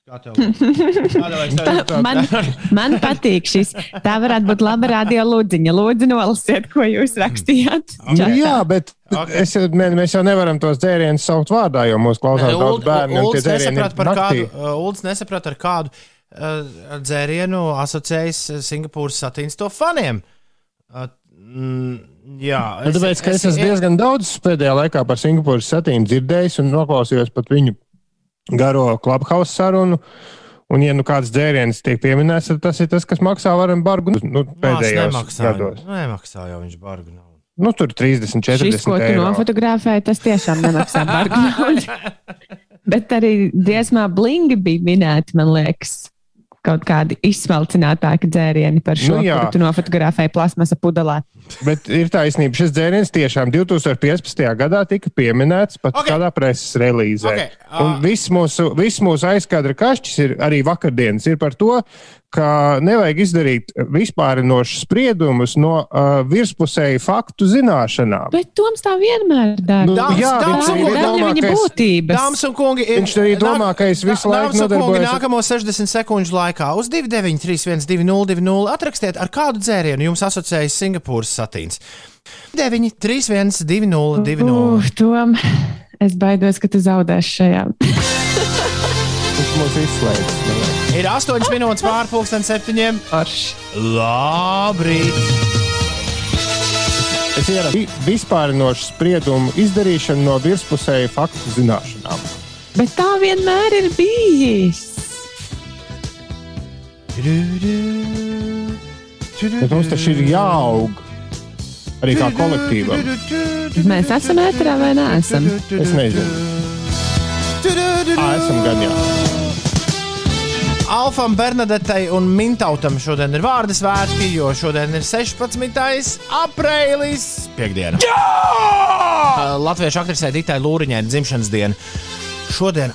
man, man patīk šis. Tā varētu būt laba radio lūdziņa. Lūdzu, nolasiet, ko jūs rakstījāt. Nu, jā, bet Ok. okay. es, ne, mēs jau nevaram tos dzērienus saukt vārdā, jo mūsu klausās daudz bērnu. Ulds nesaprata, kādu, uh, nesaprata, ar kādu uh, dzērienu asociējas Singapūras satīns to faniem. Mm, jā, Nu, tāpēc, ka es esmu diezgan daudz pēdējā laikā par Singapūras satīnu dzirdējis un noklausījos pat viņu garo clubhouse sarunu. Un, ja nu kāds dzēriens tiek pieminēts, tad tas ir tas, kas maksā varam bargu nu, pēdējos nemaksā, gados. nemaksā jau viņš bargu naudu. Nu, tur 30, 40 Šis, ko tu nofotografēji, tas tiešām nemaksā bargu. <laughs> Bet arī dziesmā blingi bija minēti, man liekas, kaut kādi izsmalcinātāki dzērieni par šo, Nu nu, jā. kuru tu nofotografēji plasmasa pudelē. Bet ir taisnība, šis dzēriens tiešām 2015. gadā tika pieminēts pat Ok. okay. kādā preses relīzē. Ok, ā. Un viss mūsu, viss mūsu aizkadra kašķis ir arī vakardienas ir par to, ka nevajag izdarīt vispārinošus spriedumus no uh, virspusēju faktu zināšanām. Bet Toms tā vienmēr dara. Nu, Dāmas- jā, dāmas viņš un arī kungi, domā, viņa ka es, būtības. Dāmas un kungi, ir- Viņš arī domā, ka es visu laiku nodarbojos ar- Nākamo 60 sekundžu laikā uz 293, 200, atrakstiet, ar kādu dzērienu jums asociējas Singapūras satīns. 9, 3, 1, 2, 0, 2, 0. Uf, Tom, es baidos, ka tu zaudēsi šajā. Viņš mūs izslēdz. Ir 8 minūtes pārpusdienas septiņiem. Labrīt! Es ierastu vispārinošu spriedumu izdarīšanu no virspusēju faktu zināšanām. Bet tā vienmēr ir bijis. Bet mums taču ir jāaug arī kā kolektīvam. Mēs esam ēterā vai neesam? Es nezinu. Ā, esam gan jā. Alfam, Bernadetei un Mintautam šodien ir vārdu svētki, jo šodien ir 16. aprīlis, piekdiena. Jā! Latviešu aktrisē Ditai Lūriņai ir dzimšanas diena. Šodien,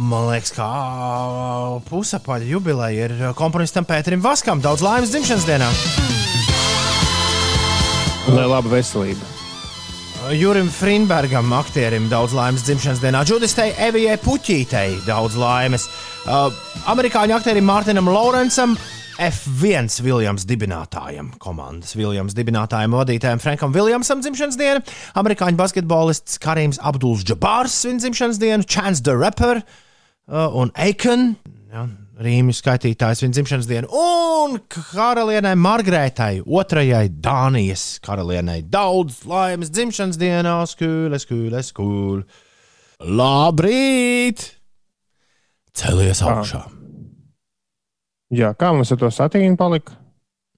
man liekas, kā pusapaļa jubileja ir komponistam Pēterim Vaskam. Daudz laimes dzimšanas dienā. Lai laba veselība. Jurim Frinbergam, aktierim, daudz laimes dzimšanas dienā, Džudistei Evijai Puķītei, daudz laimes. Uh, amerikāņu aktierim Mārtiņam Lorencam, F1 Viljams dibinātājam, komandas Viljams dibinātājam, vadītājam Frankam Viljamsam dzimšanas diena, amerikāņu basketbolists Karims Abduls Džabārs svin dzimšanas dienu, Chance the Rapper uh, un Aikon. Ja, Rīmju skaitītājs viņa dzimšanas dienu, un karalienei Margaritai, otrajai Dānijas karalienei, daudz laimes dzimšanas dienā, skūle, skūle, skūle. Labrīt! Celies augšā! Jā, kā mums ar to satīnu palika?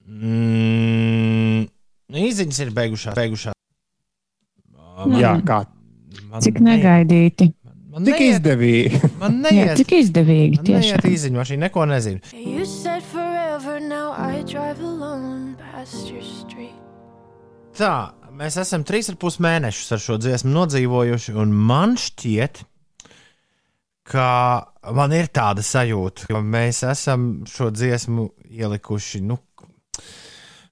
Mm, Īziņas ir beigušās. beigušās. Jā, kā Man Cik ne- negaidīti. Man tik neiet, izdevīgi. man <laughs> Jā, neiet, cik izdevīgi. man neiet īziņu, mašīna neko nezinu. You said forever, alone. Tā, mēs esam trīs ar pus mēnešus ar šo dziesmu nodzīvojuši, un man šķiet, ka man ir tāda sajūta, ka mēs esam šo dziesmu ielikuši nu,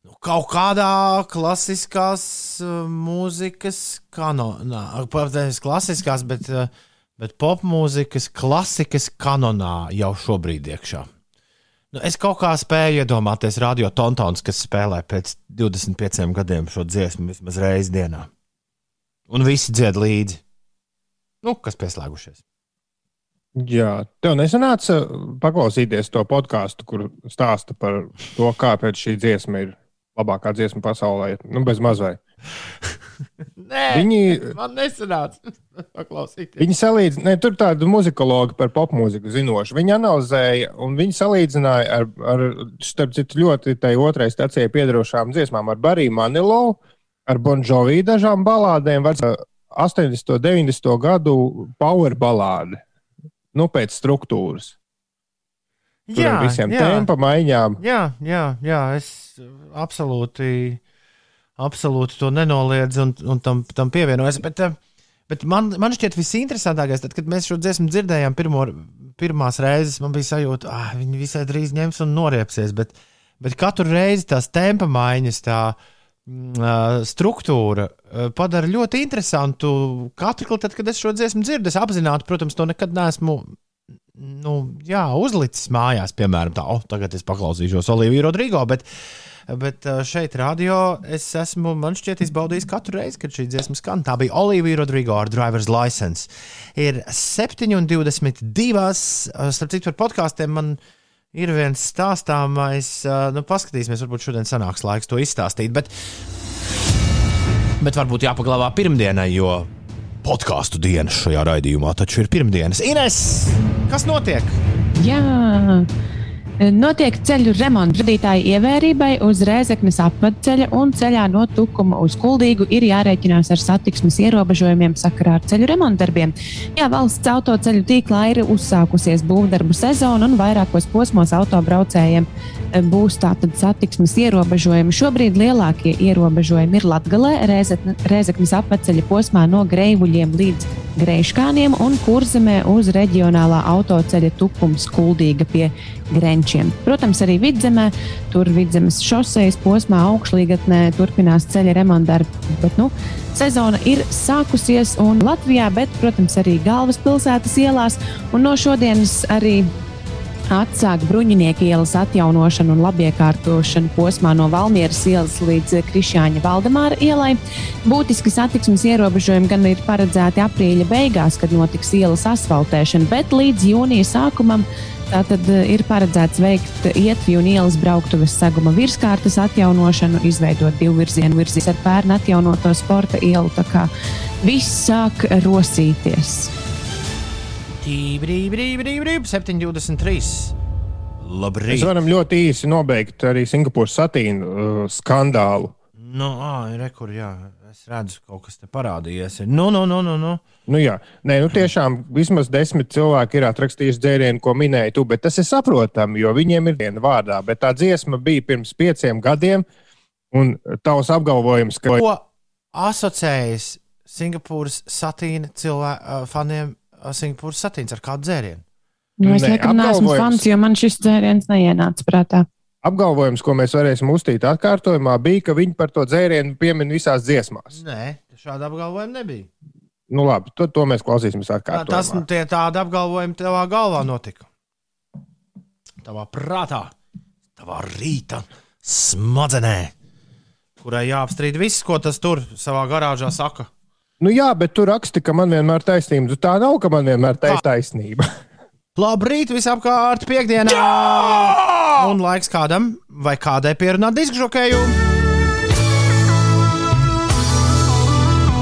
nu, kaut kādā klasiskās uh, mūzikas kanonā. Protams, klasiskās, bet, uh, bet popmūzikas klasikas kanonā jau šobrīd iekšā. Nu, es kaut kā spēju iedomāties radio tontons, kas spēlē pēc 25 gadiem šo dziesmu vismaz reizi dienā. Un visi dzied līdzi. Nu, kas pieslēgušies? Jā, tev nesanāca paklausīties to podkāstu, kur stāsta par to, kāpēc šī dziesma ir labākā dziesma pasaulē. Nu, bez mazai. <laughs> <laughs> Nē, Viņi, man nesanāca <laughs> paklausīties. viņi salīdzināja, ne, tur tādu muzikologu par popmūziku zinošu. Viņi analizēja un viņi salīdzināja ar, ar starp citu, ļoti tai otrai stācijai piedarošām dziesmām, ar Bariju Manilovu, ar Bonžovī dažām balādēm, var 80. un 90. gadu power balādi. Nu, pēc struktūras. Tur ar visiem tempa maiņām. Jā, jā, jā, es absolūti, absolūti to nenoliedzu un, un tam, tam pievienojos. Bet, eh, bet man, man šķiet visinteresantākais, tad, kad mēs šo dziesmu dzirdējām pirmo, pirmās reizes, man bija sajūta, ka ah, viņi visai drīz ņems un noriepsies. Bet, bet katru reizi tās tempa maiņas, tā mm, struktūra padara ļoti interesantu. Katru reizi, kad es šo dziesmu dzirdu, es apzināti, protams, to nekad neesmu nu, jā, uzlicis mājās, piemēram, tā, oh, tagad es paklausīšos Oliviju Rodrigo. Bet, bet ā, šeit, radio, es esmu, man šķiet, izbaudījis katru reizi, kad šī dziesma skan. Tā bija Olivija Rodrigo ar driver's license. Ir 7,22. Starp citu, par podkāstiem man ir viens stāstāmais. ā, Nu, paskatīsimies, varbūt šodien sanāks laiks to izstāstīt. Bet, bet varbūt jāpaglabā pirmdienai, jo podkāstu dienas šajā raidījumā taču ir pirmdienas. Ines, kas notiek? Jā. Notiek ceļu remonta radītāju ievērībai uz Rēzeknes apvedceļa un ceļā no Tukuma uz Kuldīgu ir jārēķinās ar satiksmes ierobežojumiem sakarā ar ceļu remontdarbiem. Jā, valsts autoceļu tīklā ir uzsākusies būvdarbu sezona un vairākos posmos autobraucējiem būs tātad satiksmes ierobežojumi. Šobrīd lielākie ierobežojumi ir Latgalē, Rēzekne- Rēzeknes apvedceļa posmā no Greivuļiem līdz Greiškāniem un Kurzemē uz reģionālā autoceļa Tukums Kuldīga pie Grenčiem. Protams, arī vidzemē, tur vidzemes šoseis posmā augšlīgatnē turpinās ceļa remontdarbi. Bet, nu, Sezona ir sākusies un Latvijā, bet, protams, arī galvaspilsētas ielās. Un no šodienas arī atsāk bruņinieku ielas atjaunošanu un labiekārtošanu posmā no Valmieras ielas līdz Krišāņa Valdemāra ielai. Būtiski satiksmes ierobežojumi gan ir paredzēti aprīļa beigās, kad notiks ielas asfaltēšana, bet līdz jūnija sākumam Tātad eh, ir paredzēts veikt ietvi un ielas brauktuves saguma virskārtas atjaunošanu, izveidot divu virzienu virzienu ar pērnu atjaunoto sporta ielu. Tā kā viss sāk rosīties. Brīv, brīv, brīv, brīv, 7,23. Labrīt! Mēs varam ļoti īsi nobeigt arī Singapūras satīnu uh, skandālu. Nu, ā, re, kur, jā, es redzu, kaut kas te parādījies. ir. Nu, nu, nu, nu, nu. Nu, jā, Nē, nu, tiešām vismaz desmit cilvēki ir atrakstījuši dzērienu, ko minēji tu, bet tas ir saprotami, jo viņiem ir viena vārdā. Bet tā dziesma bija pirms pieciem gadiem, un tavs apgalvojums, ka Ko asociējas Singapūras satīna cilvēku faniem? Ā, Singapūras satīns ar kādu dzērienu? Nu, es Nē, laikam neesmu fans, jo man šis dzēriens neienāca prātā. apgalvojums, ko mēs varēsim uztīt atkārtojumā, bija, ka viņi par to dzērienu piemin visās dziesmās. Nē, šāda apgalvojuma nebija. Nu, labi, to, to mēs klausīsimies Tā, atkārtojumā. tas nu, tie tādi apgalvojumi tavā galvā notika. Tavā prātā, tavā rīta smadzenē, kurai jāapstrīd viss, ko tas tur savā garāžā saka. Nu, jā, bet tu raksti, ka man vienmēr ir taisnība. Tu Tā nav, ka man vienmēr ir taisnība. <laughs> Labrīt, visapkārt, piekdienā! Un laiks kādam vai kādai pierunāt diskžokēju.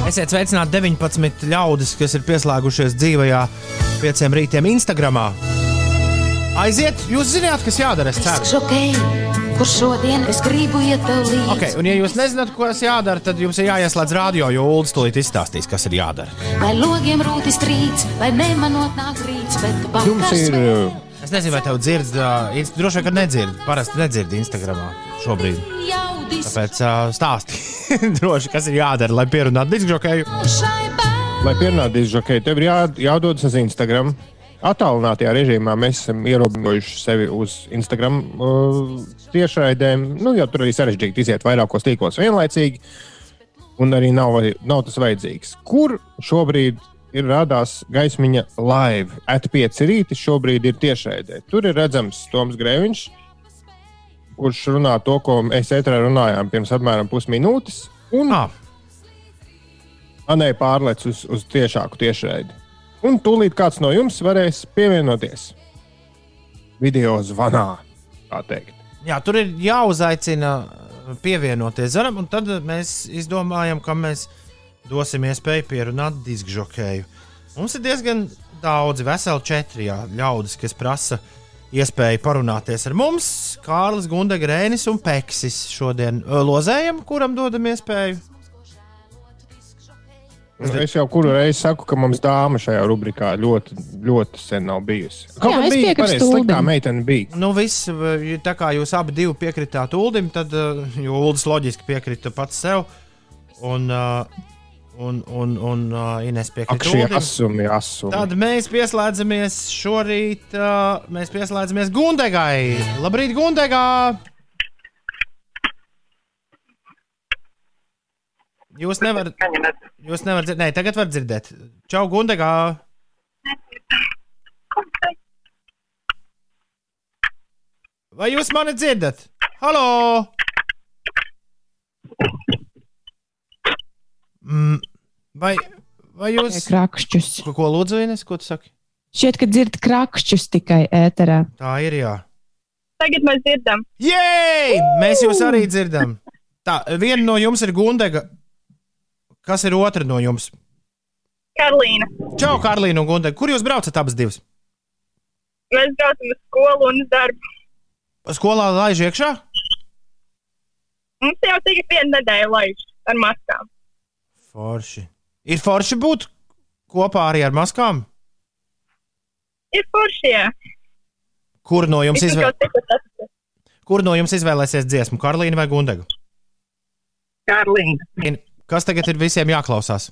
Esiet sveicināti 19 ļaudis, kas ir pieslēgušies dzīvajā pieciem rītiem Instagram. Aiziet, jūs zināt, kas jādara. Es ceru. Šokēji, kur šodien es gribu iet līdzi. Okay, un, ja jūs nezināt, kas jādara, tad jums ir jāieslēdz radio, jo Ulas tūlīt izstāstīs, kas ir jādara. Vai logiem rūtis trīc, vai nemanot nāk rīts, bet Jums ir. uh, Es nezinu, vai tev dzird, uh, droši vien, ka nedzird. Parasti nedzird Instagramā šobrīd. Tāpēc uh, stāsti <laughs> droši, kas ir jādara, lai pierunātu diskžokēju. Lai pierunātu dižokai, tev ir jā, jādodas uz Instagram. Attālinātajā režīmā mēs esam ierobežojuši sevi uz Instagram uh, tiešraidēm. Nu, jo tur arī sarežģīti iziet vairākos tīklos vienlaicīgi, un arī nav, nav tas vajadzīgs. Kur šobrīd ir rādās gaismiņa live? At5 rīti šobrīd ir tiešraidē. Tur ir redzams Toms Grēviņš, kurš runā to, ko mēs ētrā runājām pirms apmēram pusminūtes. Un Ah, Anē pārlec uz, uz tiešāku tiešraidi. Un tūlīt kāds no jums varēs pievienoties video zvanā. jā, tur ir jāuzaicina pievienoties zaram, un tad mēs izdomājam, ka mēs dosim iespēju pierunāt diskžokēju. Mums ir diezgan daudzi, veseli četri jā, ļaudis, kas prasa iespēju parunāties ar mums. Kārlis, Gunde, Grēnis un Peksis šodien Ö, lozējam, kuram dodam iespēju. Es jau kuru reizi saku, ka mums dāma šajā rubrikā ļoti, ļoti sen nav bijusi. Kaut kā es bija pareizi, sliktā Uldim. meitene bija. Nu, viss, tā kā jūs abi divi piekritāt Ulim, tad uh, jo Ulas loģiski piekrita pats sev. Un, uh, un, un, un Ines Ak, piekrita asumi, asumi. Tad mēs pieslēdzamies šorīt. Mēs pieslēdzamies Gundegai. Labrīt, Gundegā! Jūs nevarat, jūs nevarat dzirdēt, nē, tagad var dzirdēt. Čau, Gundegā! Vai jūs mani dzirdat? Halo! Mm, vai, vai jūs. Krakšķus. Ko, ko lūdzu, Ines, ko tu saki? Šķiet, ka dzird krakšķus tikai ēterā. Tā ir jā. Tagad mēs dzirdam, Jē, mēs jūs arī dzirdam. Tā, viena no jums ir Gundega. Kas ir otra no jums? Karolīna. Čau, Karlīna un Gundega. Kur jūs braucat abas divas? Mēs braucam uz skolu un uz darbu. Skolā laiž iekšā? Mums jau tikai viena nedēļa laiž ar maskām. Forši. Ir forši būt kopā arī ar maskām. Ir forši, jā. Kur no jums, izvē... Kur no jums izvēlēsies dziesmu? Karlīna vai Gundega? Karolīna. Kas tagad ir visiem jāklausās?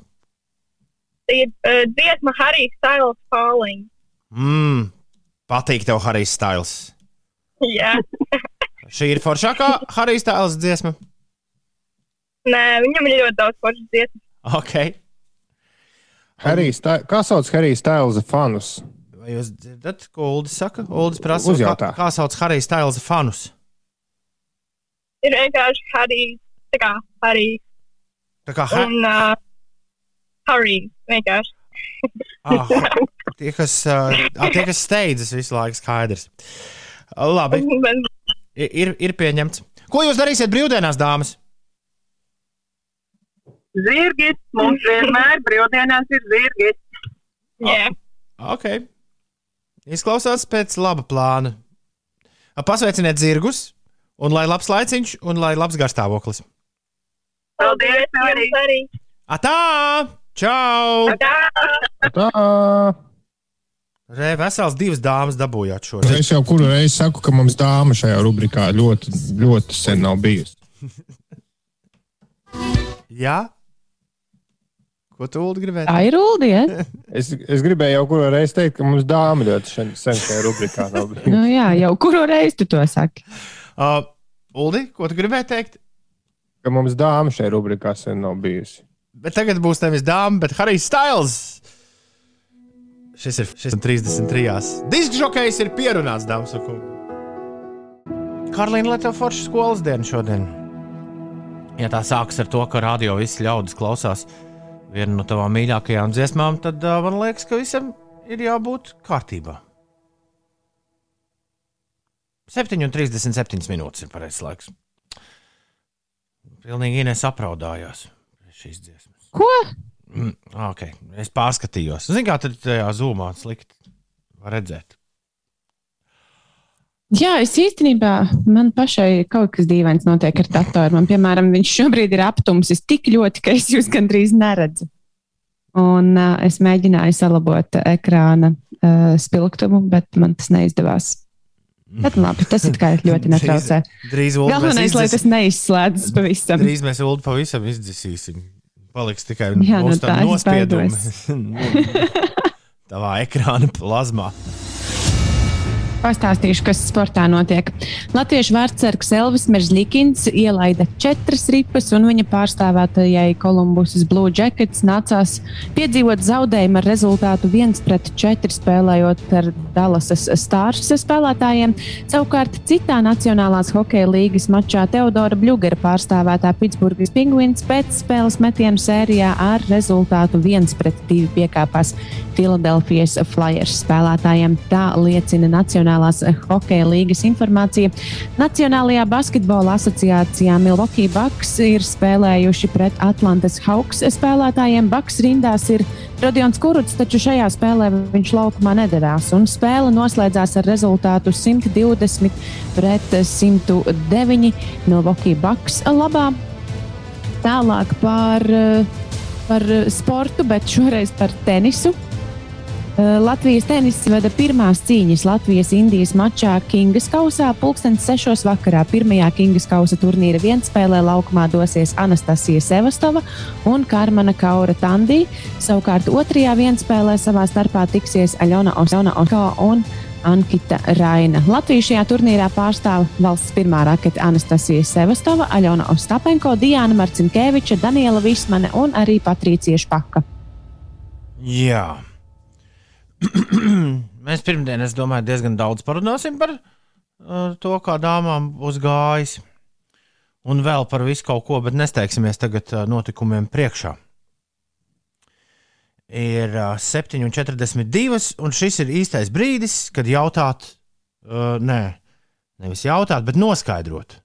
Tā ir uh, dziesma Harry Styles Falling. Mmm, patīk tev Harijs Styles. <laughs> Jā. <laughs> Šī ir foršākā Harijs Styles dziesma. Nē, viņam ir ļoti daudz foršas dziesmas. Ok. Harry Styles- Kā sauc Harijs Styles fanus? Vai jūs dzirdat, ko Uldis saka? Uldis prasa, kā, kā sauc Harijs Styles fanus? Ir vienkārši Harry, tā kā Harry Tā kā ha un uh, Harry. Vienkārši. ah, <laughs> tie, kas, uh, tie, kas steidzas visu laiku, skaidrs. Labi, ir, ir pieņemts. Ko jūs darīsiet brīvdienās, dāmas? Zirgi, mums vienmēr brīvdienās ir zirgi. Jā, Ok. Izklausās pēc laba plāna. Pasveiciniet zirgus, un lai labs laiciņš, un lai labs garstāvoklis. Paldies, arī. arī. Atā! Čau! Tā, Re, vesels divas dāmas dabūjāt šodien. es jau kuru reizi saku, ka mums dāma šajā rubrikā ļoti, ļoti sen nav bijusi. <laughs> Jā? Ko tu Ulu gribēji? Tā ir Uldi. Ja? <laughs> Es, es gribēju jau kuru reizi teikt, ka mums dāma ļoti sen, sen šajā rubrikā nav bijusi. Nu, jā, jau kuru reizi tu to saki? Uh, Uldi, ko tu gribēji teikt? Ka mums dāma šajā rubrikā sen nav bijusi. Bet tagad būs nevis dāma, bet Harijs Styles. Šis ir šis ir 33. Disks žokejs ir pierunāts, dāmas un kungi. Karlīna Latvijas forša skolas diena šodien. Ja tā sākas ar to, ka radio visi ļaudis klausās vienu no tavām mīļākajām dziesmām, tad uh, man liekas, ka visam ir jābūt kārtībā. 7,37 minūtes ir pareizais laiks. Pilnīgi pie šīs dziesmas. Ko? Mm, okay. Es pārskatījos. Zinu, kā tur tajā zūmā slikti redzēt. Jā, es īstenībā man pašai kaut kas dīvains notiek ar datoru. Man, piemēram, viņš šobrīd ir aptumsis tik ļoti, ka es jūs gandrīz neredzu. Un uh, es mēģināju salabot ekrāna uh, spilgtumu, bet man tas neizdevās. Bet labi, tas ir <laughs> ļoti netraucē. Drīz mēs Galvenais, lai tas neizslēdzas pavisam. Drīz mēs Ulu pavisam izdzisīsim. Paliks tikai Jā, nu mūsu tā nospiedumi. <laughs> Tavā ekrāna plazmā. Pastāstīšu, kas sportā notiek. Latviešu vārdsargs Elvis Meržļikins ielaida četras ripas, un viņa pārstāvētajai Kolumbusas Blue Jackets nācās piedzīvot zaudējumu ar rezultātu 1-4 spēlējot ar Dallasas Stars spēlētājiem. Savukārt citā Nacionālās hokeja līgas mačā Teodora Bļugera pārstāvētā Pitsburgas Penguins pēc spēles metienu sērijā ar rezultātu 1-2 piekāpās Filadelfijas Flyers spēlētājiem. Tā liecina Nacionālās hokeja līgas informācija. Nacionālajā basketbola asociācijā Milwaukee Bucks ir spēlējuši pret Atlantas Hawks spēlētājiem. Bucks rindās ir Rodions Kuruts, taču šajā spēlē viņš laukumā nedavās. Un spēle noslēdzās ar rezultātu 120 pret 109 Milwaukee Bucks labā. Tālāk par, par sportu, bet šoreiz par tenisu. Eh, Latvijas tenis veda pirmās cīņas Latvijas-Indijas mačā Kingas kausā. Pulkstenis sešos vakarā pirmajā Kingas kausa turnīra vienspēlē laukumā dosies Anastasija Sevastova un Karmana Kaura Tandī. Savukārt otrajā vienspēlē savā starpā tiksies Aļona Osona Osko un Ankita Raina. Latviju šajā turnīrā pārstāv valsts pirmā rakete Anastasija Sevastova, Aļona Ostapenko, Diana Marcinkeviča, Daniela Vismane un arī Patricija Špaka. Jā. <clears throat> Mēs pirmdien, es domāju, diezgan daudz parunāsim par uh, to, kā dāmām būs gājis. Un vēl par visu kaut ko, bet nesteigsimies tagad uh, notikumiem priekšā. Ir uh, 7,42, un šis ir īstais brīdis, kad jautāt, uh, nē, nevis jautāt, bet noskaidrot.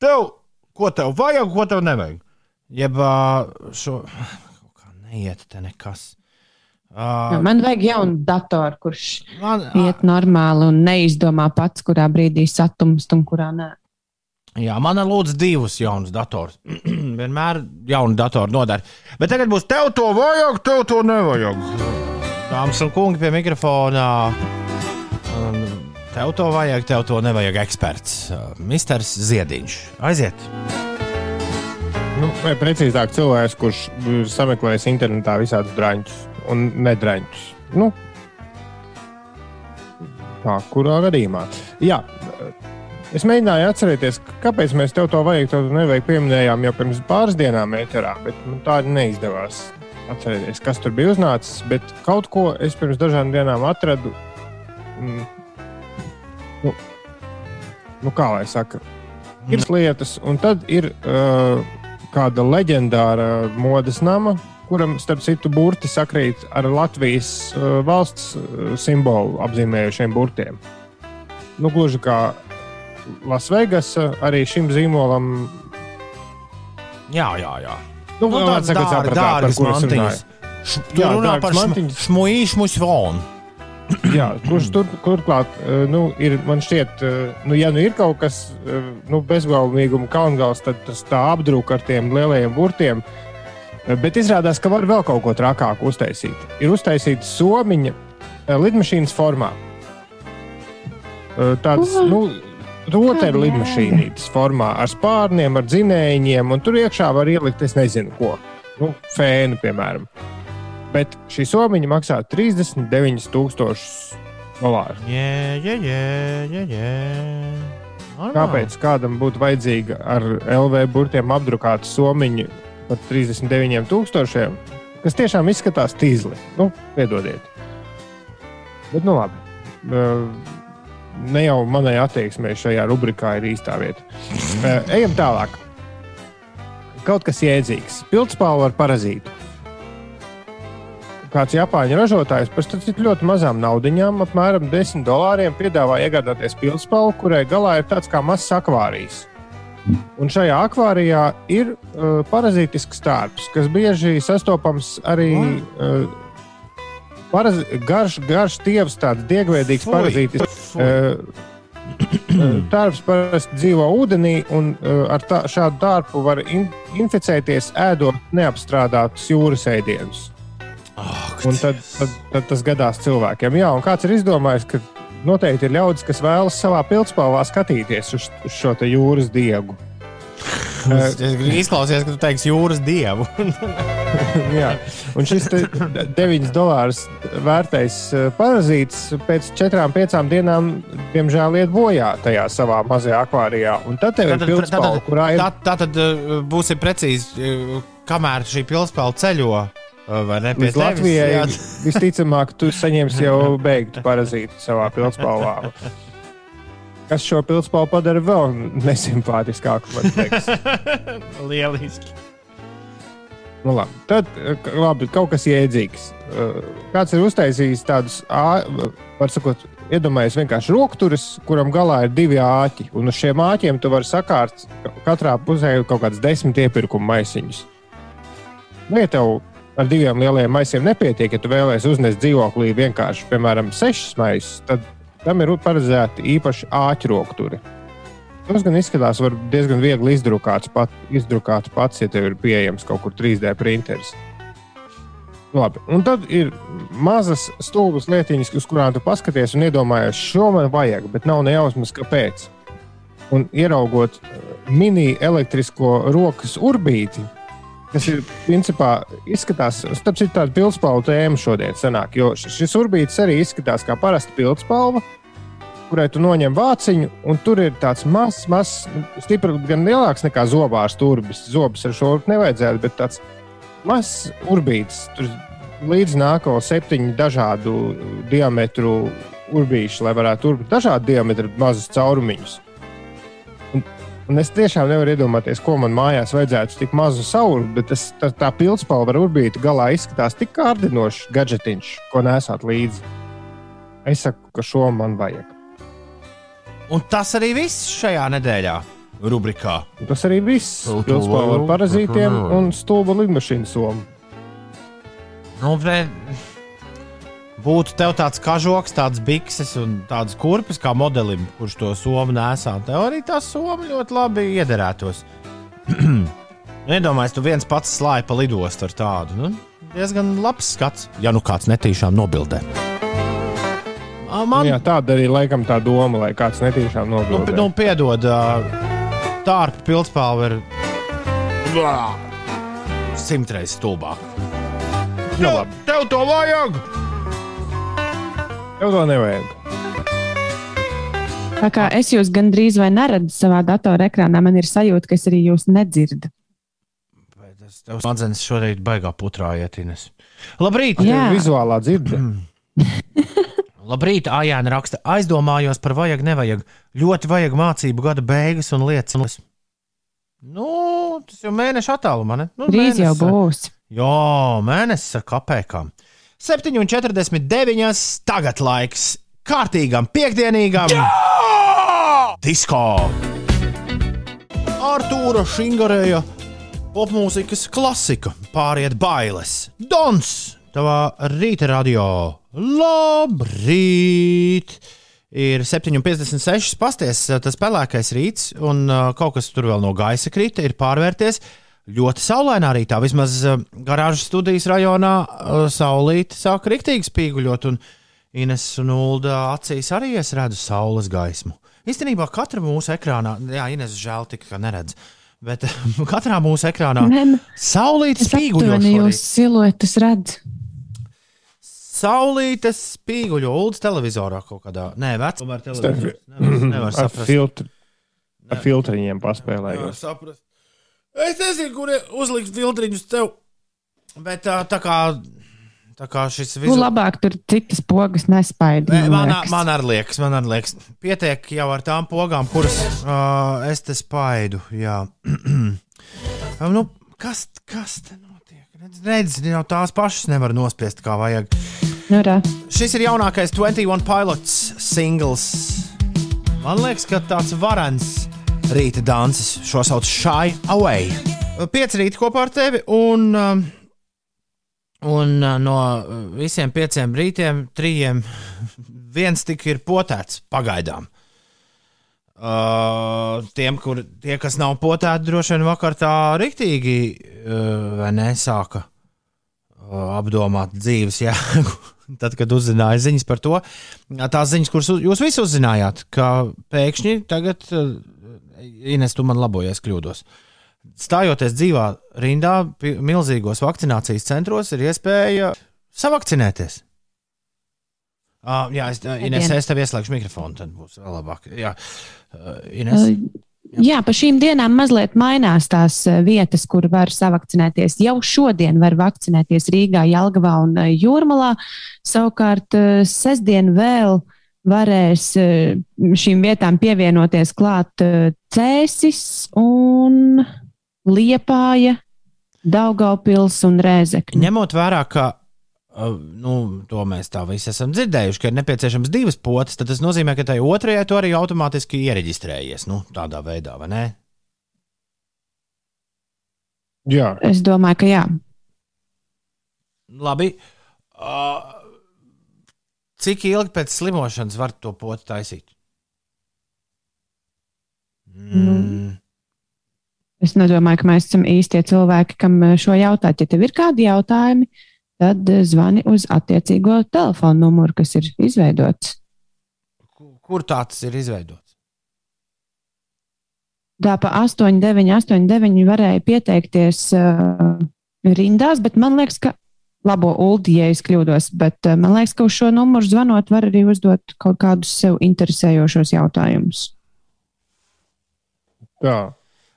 Tev, ko tev vajag, ko tev nevajag? Jeb uh, šo. <sighs> Kā neiet te nekas. Uh, Man vajag jaunu datoru, kurš man, iet normāli un neizdomā pats, kurā brīdī satumst un kurā nē. Jā, man ir lūdzu divus jaunus datorus. <clears throat> Vienmēr jaunu datoru nodara. Bet tagad būs tev to vajag, tev to nevajag. Dāmas un kungi pie mikrofona. Tev to vajag, tev to nevajag eksperts. Uh, Misters Ziediņš. Aiziet! Nu, vai precīzāk, cilvēks, kurš sameklējis internetā visādus drāņus un nedraņus. Nu, tā, kurā gadījumā? Jā, es mēģināju atcerēties, kāpēc mēs tev to vajag, to nevajag pieminējām jau pirms pāris dienām ēterā, bet man tā arī neizdevās atcerēties, kas tur bija uznācis. Bet kaut ko es pirms dažām dienām atradu. Mm, nu, nu, kā lai saka, ir lietas, un tad ir uh, kāda leģendāra modes nama, kuram, starp citu, burti sakrīt ar Latvijas uh, valsts uh, simbolu apzīmējušiem burtiem. Nu, gluži kā Lasvegas, arī šim zīmolam. Jā, jā, jā. Nu, Nu, tāds tāds sakot, dār- sapratāt, par dārgas kur es mantiņas. runāju. Š- Tu Jā, runā par šmuīšu mušvonu. <clears throat> Jā, kurš tur, turklāt, nu, ir, man šķiet, nu, ja nu ir kaut kas nu, bezgalīguma kalngals, tad tas tā apdrūk ar tiem lielajiem burtiem. Bet izrādās, ka var vēl kaut ko trakāku uztaisīt. Ir uztaisīta somiņa lidmašīnas formā. Tāds, nu, rotaļu lidmašīnītes formā ar spārniem, ar dzinējiem, un tur iekšā var ielikt, es nezinu, ko. Nu, fēnu, piemēram. Bet šī somiņa maksā 39,000 dolāru. Jā, jā, jā, jā. Kāpēc kādam būtu vajadzīga ar LV burtiem apdrukāta somiņa par 39,000, kas tiešām izskatās tīzli? Nu, piedodiet. Bet, nu labi. Ne jau manai attieksmei šajā rubrikā ir īstā vieta. Ejam tālāk. Kaut kas jēdzīgs. Pildspalva ar parazītu kāds Japāņu ražotājs par ļoti mazām naudaiņām, apmēram 10 dolāriem, piedāvā iegādāties pilspalvu, kurai galā ir tāds kā mazs akvārijas. Un šajā akvārijā ir uh, parazītisks tārps, kas bieži sastopams arī uh, paraz, garš, garš tievs, tāds diegveidīgs parazītisks. Uh, Tārps parasti dzīvo ūdenī, un uh, ar tā, šādu tārpu var in, inficēties ēdot neapstrādātus jūras ēdienus. Ak, Un tad, tad, tad tas gadās cilvēkiem. Jā, un kāds ir izdomājis, ka noteikti ir ļaudis, kas vēlas savā pildspalvā skatīties uz, uz šo jūras diegu. Es gribu izklausīties, ka tu teiksi jūras dievu. <laughs> Jā, un šis te 9 dolārus vērtais eh, parazīts pēc 4-5 dienām, diemžēl, iet bojā tajā savā mazajā akvārijā. Un tad tev ir pildspalva, kurā ir. Tā, tad uh, būsim precīzi, kamēr šī pilspēle ceļo. Vai ne? tevis, Latvijai visticamāk, tu saņemsi jau beigtu parazītu savā pildspalvā. Kas šo pildspalvu padara vēl nesimpātiskāku? <laughs> Lieliski. Nu, labi. Tad labi, kaut kas jēdzīgs. Kāds ir uztaisījis tādus, var sakot, iedomājies vienkārši rokturis, kuram galā ir divi āķi. Un uz šiem āķiem tu vari sakārt katrā pusē kaut kādas desmit iepirkuma maisiņus. Nu, ja tev ar diviem lieliem maisiem nepietiek, ja tu vēlēsies uznest dzīvoklī vienkārši, piemēram, sešas maisus, tad tam ir paredzēti īpaši āķu rokturi. Tas gan izskatās, diezgan viegli izdrukāts, pat, izdrukāts pats, ja tev ir pieejams kaut kur 3D printeris. Labi. Un tad ir mazas stūres lietiņas, uz kurām tu paskaties un iedomājies, šo man vajag, bet nav nejausmas, kāpēc. Un ieraugot eh, mini elektrisko rokas urbīti, kas ir principā izskatās, starp citu, tāda pildspalva tēma šodien sanāk, jo šis urbītis arī izskatās kā parasta pildspalva, kurai tu noņem vāciņu, un tur ir tāds mazs, mazs, stipri gan lielāks nekā zobārs turbis. Zobus ar šo nevajadzētu, bet tāds mazs urbītis. Tur līdz nāk vēl septiņu dažādu diametru urbīšu, lai varētu urbīt dažādu diametru mazus caurumiņus. Un, es tiešām nevaru iedomāties, ko man mājās vajadzētu tik mazu sauru, bet tas, tā, tā pildspalva ar urbīti galā izskatās tik kārdinošs gadžetiņš, ko nesāt līdzi. Es saku, ka šo man vajag. Un tas arī viss šajā nedēļā, rubrikā. Un Tas arī viss. Pilspāle ar parazītiem un stulbu lidmašīnu somu. Nu, re, būtu tev tāds kažoks, tāds bikses un tāds kurpes kā modelim, kurš to somu nesā. Tev arī tā soma ļoti labi iederētos. <clears throat> Iedomājieties, tu viens pats slāpj pa lidostu ar tādu. Nu, diezgan labs skats, ja nu kāds netīšām nobildē. Ā, Man, Jā, tāda arī laikam tā doma, lai kāds netīšām nu, nobildē. nu, piedod, tārpa pilspāle ir Blā! simtreiz stulbāk. Nu. Tev to vajag! Tev to nevajag. Tā kā es jūs gandrīz vai neredzu savā datorā ekrānā, man ir sajūta, ka es arī jūs nedzirdu. Vai tas tev smadzenes šorīt baigā putrā ietines? Labrīt! Jā. Vizuālā dzirde. <clears throat> Labrīt, Ājāna raksta. Aizdomājos par vajag, nevajag. Ļoti vajag mācību gada beigas un lietas. Nu, tas jau mēneša attālumā, ne? Nu, Drīz jau mēnesis ar- būs. Jā, mēnesis ar kapekām. 7,49. Tagad laiks kārtīgam, piekdienīgam disko. Artūra Šingarēja popmūzikas klasika pāriet bailes. Dons tavā rīta radio. Labrīt! Ir 7,56. Pasties, tas pelēkais rīts, un uh, kaut kas tur vēl no gaisa krita, ir pārvērties ļoti saulainā rītā. Vismaz uh, garāžas studijas rajonā uh, saulīte sāk riktīgi spīguļot, un Ines un Ulda acīs arī es redzu saules gaismu. Īstenībā katra mūsu ekrānā, jā, Ines žēl tik, ka neredz. Bet <laughs> katrā mūsu ekrānā saulīte spīguļo. jūs siluetes redzu. Saulīte spīguļo ULDS televizorā kaut kādā. Nē, vecā tomēr televizorā. Nevar, nevar Ar, saprast. filtri, ar filtriņiem paspēlējot. Nevar saprast. Es nezinu, kur uzlikt filtriņus tev. Bet tā, kā. Tā kā šis Nu, vizuāls. labāk tur citas pogas nespaidi. Man, man arī liekas, man arī liekas, pietiek jau ar tām pogām, kuras uh, es te spaidu. Jā, <clears throat> nu, kas, kas te notiek? Redz, redz, jau tās pašas nevar nospiest kā vajag. Nu, rā. Šis ir jaunākais 21 pilots singls. Man liekas, ka tāds varens rīta danses šo sauc Shy Away. Pieci rīti kopā ar tevi, un, um, un uh, no visiem pieciem rītiem, trījiem, <laughs> viens tik ir potēts pagaidām. Uh, tiem, kur, tie, kas nav potēti, droši vien vakar tā riktīgi uh, nesāka uh, apdomāt dzīves jēgu. <laughs> Tad, kad uzzināja ziņas par to, tās ziņas, kuras jūs visi uzzinājāt, ka pēkšņi tagad, uh, Ines, tu man labojies, kļūdos. Stājoties dzīvā rindā, milzīgos vakcinācijas centros, ir iespēja savakcinēties. Uh, jā, es, uh, Ines, es tev ieslēgšu mikrofonu, tad būs vēl labāk. Jā, uh, Ines. Uh, Jā, pa šīm dienām mazliet mainās tās uh, vietas, kur var savakcinēties. Jau šodien var vakcinēties Rīgā, Jālgavā un uh, Jūrmalā. Savukārt uh, sestdien vēl varēs uh, šīm vietām pievienoties klāt uh, Cēsis un Liepāja, Daugaupils un Rēzekne. Ņemot vērā, ka uh, nu, to mēs tā visi esam dzirdējuši, ka ir nepieciešams divas potes, tad tas nozīmē, ka tai otrajai tu arī automātiski iereģistrējies. Nu, tādā veidā, vai ne? Jā, Es domāju, ka jā. Labi. Uh, cik ilgi pēc slimošanas var to potu taisīt? Mm. Es nedomāju, ka mēs esam īstie cilvēki, kam eh, šo jautāt. Ja tev ir kādi jautājumi, tad eh, zvani uz attiecīgo telefonu numuru, kas ir izveidots. Kur- Kur tāds ir izveidots? Tā pa 8, 9, 8, 9 varēja pieteikties uh, rindās, bet man liekas, ka labo uldi, ja es kļūdos, bet uh, man liekas, ka uz šo numuru zvanot var arī uzdot kaut kādus sev interesējošos jautājumus. tā.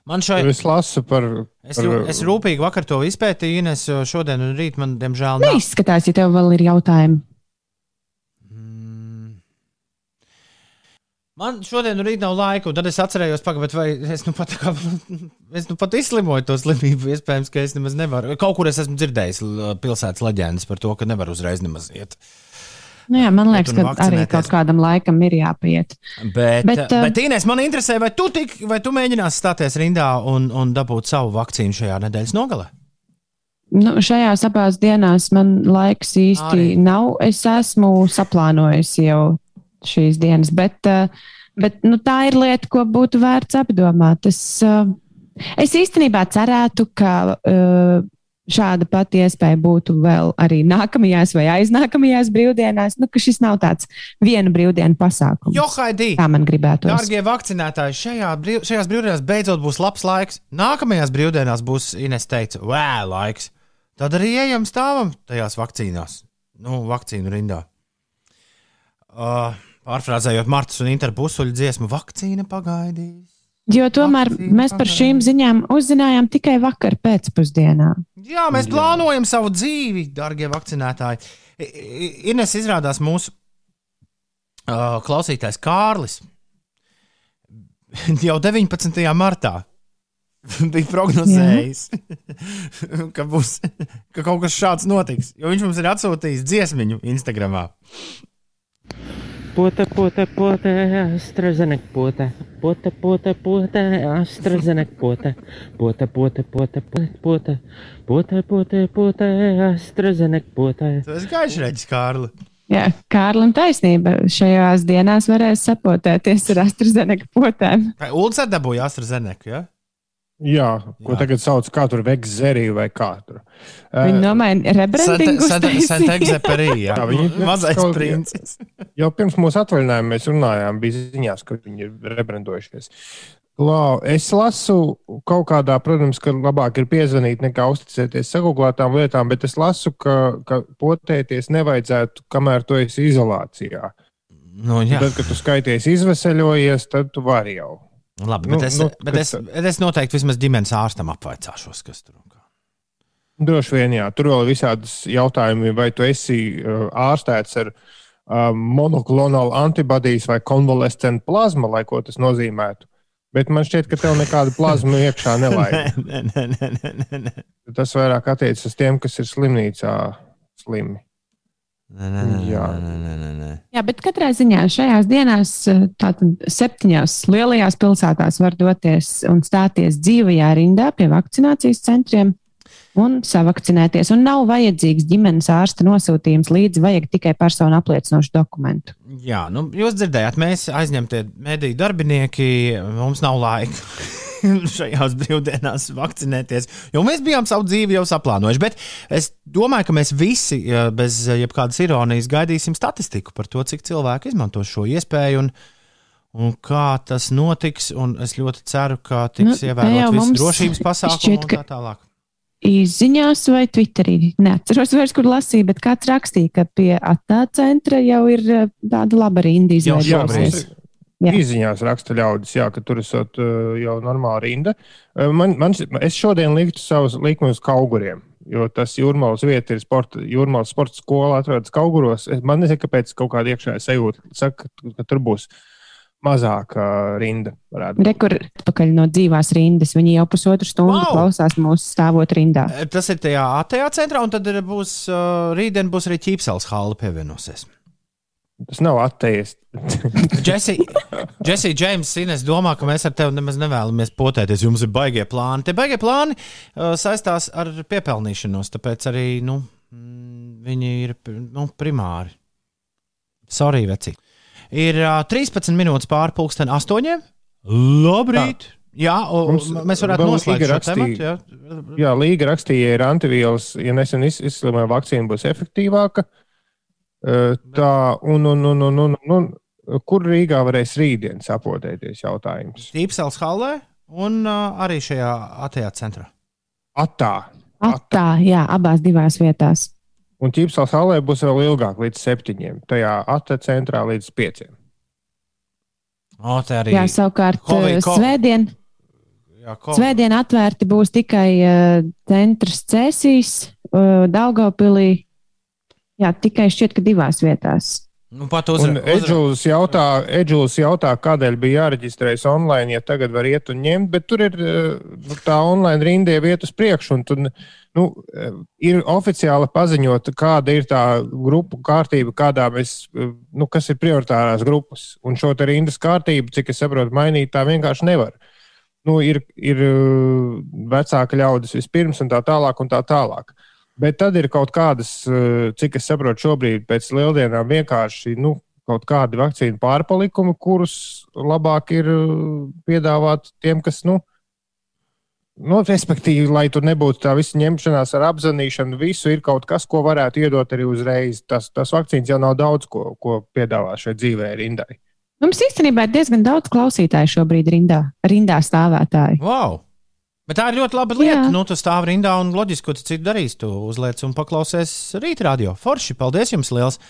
Man šai, Es lasu par. es, par rū- es rūpīgi vakar to izpētīju, Ines, jo šodien un rīt man, diemžēl, nav. Neizskatās, ja tev vēl ir jautājumi. Man šodien rīt nav laika, un tad es atcerējos, pagaidi, vai es nu pat, kā, <laughs> es nu pat izslimoju to slimību. Iespējams, ka es nemaz nevaru. Kaut kur es esmu dzirdējis pilsētas leģendas par to, ka nevar uzreiz nemaz iet. Nu, jā, man liekas, ka arī kaut kādam laikam ir jāpiet. Bet, bet, uh, bet Inês, man interesē, vai tu, tik, vai tu mēģināsi stāties rindā un, un dabūt savu vakcīnu šajā nedēļas nogalē? Nu, šajās abās dienās man laiks īsti. Arī. nav. Es esmu saplānojis jau šīs dienas, bet, uh, bet nu, tā ir lieta, ko būtu vērts apdomāt. Es, uh, es īstenībā cerētu, ka uh, šāda pati iespēja būtu vēl arī nākamajās vai aiznākamajās brīvdienās, nu, šis nav tāds viena brīvdienu pasākums. Jo, Haidī! Tā man gribētu. Dārgie vakcinētāji, šajā brīv, šajās brīvdienās beidzot būs labs laiks. Nākamajās brīvdienās būs Ines teica, vē, laiks. Tad arī ejam stāvam tajās vakcīnās, nu, vakcīnu rindā. Uh, pārfrāzējot Martas un Interu pusuļu dziesmu, vakcīna pagaidīs. Jo tomēr Vakcīna mēs par šīm ziņām uzzinājām tikai vakar pēcpusdienā. Jā, mēs plānojam savu dzīvi, darbie vakcinētāji. Ines izrādās mūsu uh, klausītājs Kārlis. <laughs> Jau 19. martā <laughs> bija prognozējis, <laughs> ka, būs, ka kaut kas šāds notiks. Jo viņš mums ir atsūtījis dziesmiņu Instagram. Puota, puota, puota, AstraZeneca, puota. Puota, puota, puota, AstraZeneca, puota. Puota, puota, puota, puota. Puota, puota, puota, AstraZeneca, puota. Tas gaišs reģis, Kārli. Jā, Kārlim taisnība. Šajās dienās varēs sapotēties ar AstraZeneca potēm. Ulds atdabūja AstraZeneca, jā? Ja? Jā, ko tagad sauc kā tur veiks zeriju vai kā tur. Viņi nomaina rebrandingu. Jā. Jā, viņi <laughs> Mazais princis. Jau pirms mūsu atvaļinājuma mēs runājām, bija ziņās, ka viņi ir rebrandojušies. Lau, es lasu kaut kādā, protams, ka labāk ir piezvanīt nekā uzticēties sagūglētām lietām, bet es lasu, ka, ka potēties nevajadzētu, kamēr tu esi izolācijā. Nu, jā. Tad, kad tu skaities izveseļojies, tad tu vari jau. Labi, Nu, bet, es, nu, bet, es, bet es noteikti vismaz ģimenes ārstam apvaicāšos, kas tur ir. Droši vien, jā. Tur vēl ir visādas jautājumi, vai tu esi uh, ārstēts ar uh, monoklonālu antibodijas vai konvalescentu plazmu, lai ko tas nozīmētu. Bet man šķiet, ka tev nekāda plazma iekšā. <laughs> Nē, nē, nē, nē, nē, nē. Tas vairāk attiecas uz tiem, kas ir slimnīcā slimi. Nē, nē, nē, Jā. nē, nē, nē, nē. Jā, bet katrā ziņā šajās dienās, eh, tātad septiņās lielajās pilsētās, var doties un stāties dzīvajā rindā pie vakcinācijas centriem un savakcinēties. Un nav vajadzīgs ģimenes ārsta nosūtījums līdzi, vajag tikai personu apliecinošu dokumentu. Jā, nu, jūs dzirdējāt, mēs aizņemtie mediju darbinieki, mums nav laika <laughs> šajās brīvdienās vakcinēties, jo mēs bijām savu dzīvi jau saplānojuši. Bet es domāju, ka mēs visi bez jebkādas ironijas gaidīsim statistiku par to, cik cilvēki izmanto šo iespēju. Un, Un kā tas notiks, un es ļoti ceru, ka tiks Nu, ievērot visi mums drošības pasākumi šķiet, un tā tālāk. Izziņās vai Twitterī. Neatceros vairs, kur lasīju, bet kāds rakstīja, ka pie attēla centra jau ir eh, tāda laba rinda Jau Izziņās raksta ļaudis, jā, ka tur esot uh, jau normāla rinda. Uh, Man, man, es šodien liktu savus likumus kauguriem. Jo tas jūrmālas vieta ir sporta, jūrmālas sporta skola, atrodas kauguros. Es, man nezinu, kāpēc kaut kāda iekšējā sajūta saka, ka tur būs mazāka rinda. Rekur atpakaļ no dzīvās rindas. Viņi jau pusotru stundu Wow! klausās mūsu stāvot rindā. Tas ir tajā ATA centrā, un tad ir būs, uh, rītdien būs arī ķīpsels hāla pievienosies. Tas nav atteists. <laughs> Jesse, James, Ines domā, ka mēs ar tevi nemaz nevēlamies potēties. Jums ir baigie plāni. Tie baigie plāni uh, saistās ar piepelnīšanos, tāpēc arī nu, mm, viņi ir nu, primāri. Sorry, veci. Ir uh, 13 minūtes pāri pulksten astoņiem. Labrīt! Jā, un Mums mēs varētu noslēgt šo tematu. Jā. Jā, Līga rakstīja, ja ir antivielas, ja nesen iz- izslimēja vakcīna, būs efektīvāka. Uh, Tā, un, un, un, un, un, un kur Rīgā varēs rītdien sapotēties jautājums? Tīpsels halē un uh, arī šajā ATA centrā. Atā. Atā, jā, abās divās vietās. Un ķīpsels halē būs vēl ilgāk, līdz septiņiem. Tajā atā centrā līdz pieciem. O, arī Jā, savukārt eh, ko- svētdien, Jā, ko- svētdien atvērti būs tikai uh, centrs Cēsīs, uh, Daugavpilī. Jā, tikai šķiet, ka divās vietās. Nu, pat uzra, Edžuls jautā, Edžuls jautā, kādēļ bija jāreģistrējas online, ja tagad var iet un ņemt, bet tur ir eh, nu, tā online rinda jau iet uz priekšu. un tur, Nu, eh, ir oficiāli paziņota, kāda ir tā grupu kārtība, kādā mēs, eh, nu, kas ir prioritārās grupas. Un šo te rindas kārtību, cik es saprotu, mainīt tā vienkārši nevar. Nu, ir ir vecāka ļaudis vispirms, un tā tālāk, un tā tālāk. Bet tad ir kaut kādas, eh, cik es saprotu, šobrīd pēc lieldienām vienkārši nu, kaut kādi vakcīnu pārpalikumi, kurus labāk ir eh, piedāvāt tiem, kas, nu, nu respektīvi, lai tur nebūtu tā visa ņemšanās ar apzvanīšanu, visu ir kaut kas, ko varētu iedot arī uzreiz. Tas, tas vakcīns jau nav daudz, ko, ko piedāvā šai dzīvē rindai. Mums īstenībā ir diezgan daudz klausītāju šobrīd rindā, rindā stāvētāji. wow! Bet tā ir ļoti laba lieta. Jā. Nu, tu stāv rindā un loģiski, ko tu citu darīsi. Tu uzliec un paklausies rītdienā. Forši, paldies jums liels!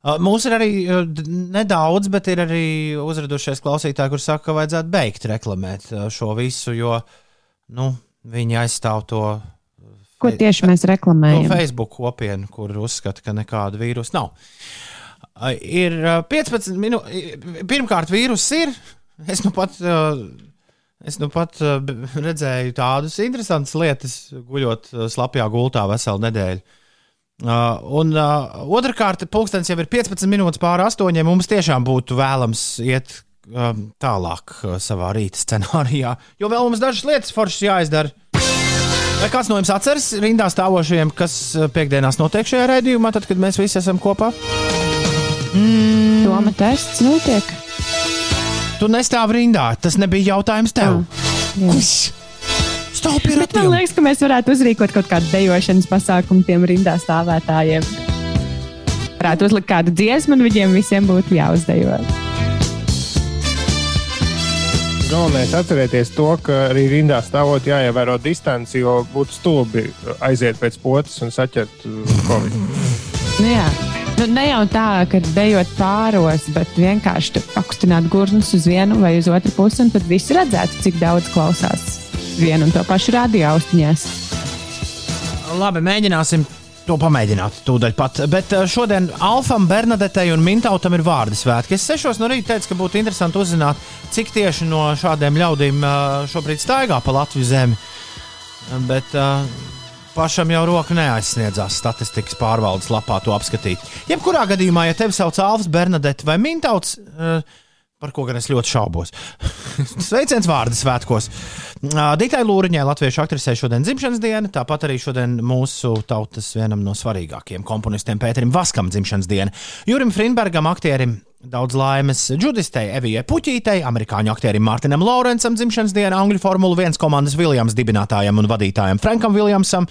Uh, Mums ir arī uh, nedaudz, bet ir arī uzradušies klausītāji, kuriem saka, ka vajadzētu beigt reklamēt uh, šo visu, jo nu, viņi aizstāv to Ko tieši mēs No reklamējam? Facebook kopienu, kur uzskata, ka nekāda vīrusa nav. Ir uh, 15 minūtes. Pirmkārt, vīrus ir. Es nu pat, uh, es nu pat b- redzēju tādas interesantas lietas, guļot uh, slapjā gultā veselu nedēļu. Uh, un uh, otrkārt, pulkstenis jau ir 15 minūtes pāri astoņiem. Mums tiešām būtu vēlams iet um, tālāk uh, savā rīta scenārijā, jo vēl mums dažas lietas foršas jāizdara. Vai kāds no jums atceras rindā stāvošajiem, kas piekdienās notiek šajā raidījumā, tad, kad mēs visi esam kopā? Mm. Doma tests notiek. Tu nestāvi rindā, tas nebija jautājums tev. Jā. Stāv pie Bet man liekas, ka mēs varētu uzrīkot kaut kādu dejošanas pasākumu tiem rindā stāvētājiem. Varētu uzlikt kādu dziesmu, un viņiem visiem būtu jāuzdejo. Galvenais atcerieties to, ka arī rindā stāvot jāievēro distanci, jo būtu stulbi aiziet pēc potes un saķert uh, covid. Nu, jā. Nu, ne jau tā, ka dejot pāros, bet vienkārši tu pakustināt gurnus uz vienu vai uz otru pusi, un tad visi redzētu, cik daudz klausās vienu un to pašu radio austiņās. Labi, mēģināsim to pamēģināt. Tūdaļ pat. Bet eh, šodien Alfam, Bernadetei un Mintautam ir vārdu svētki. Es sešos no rīta teicu, ka būtu interesanti uzzināt, cik tieši no šādiem ļaudīm eh, šobrīd staigā pa Latviju zemi. Bet uh, pašam jau roka neaizsniedzās statistikas pārvaldes lapā to apskatīt. Jebkurā gadījumā, ja tevi sauc Alfs, Bernadette vai Mintauts, uh, par ko gan es ļoti šaubos. <laughs> Sveiciens vārdu svētkos. Uh, Dītai Lūriņai, latviešu aktrisei, šodien dzimšanas diena, tāpat arī šodien mūsu tautas vienam no svarīgākajiem komponistiem, Pēterim Vaskam, dzimšanas diena. Jurim Frinbergam, aktierim, daudz laimes džudistei Evijai Puķītei, amerikāņu aktierim Mārtiņam Laurencam, dzimšanas diena, Angļu Formula 1 komandas Viljams dibinātājam un vadītājam Frankam Viljamsam.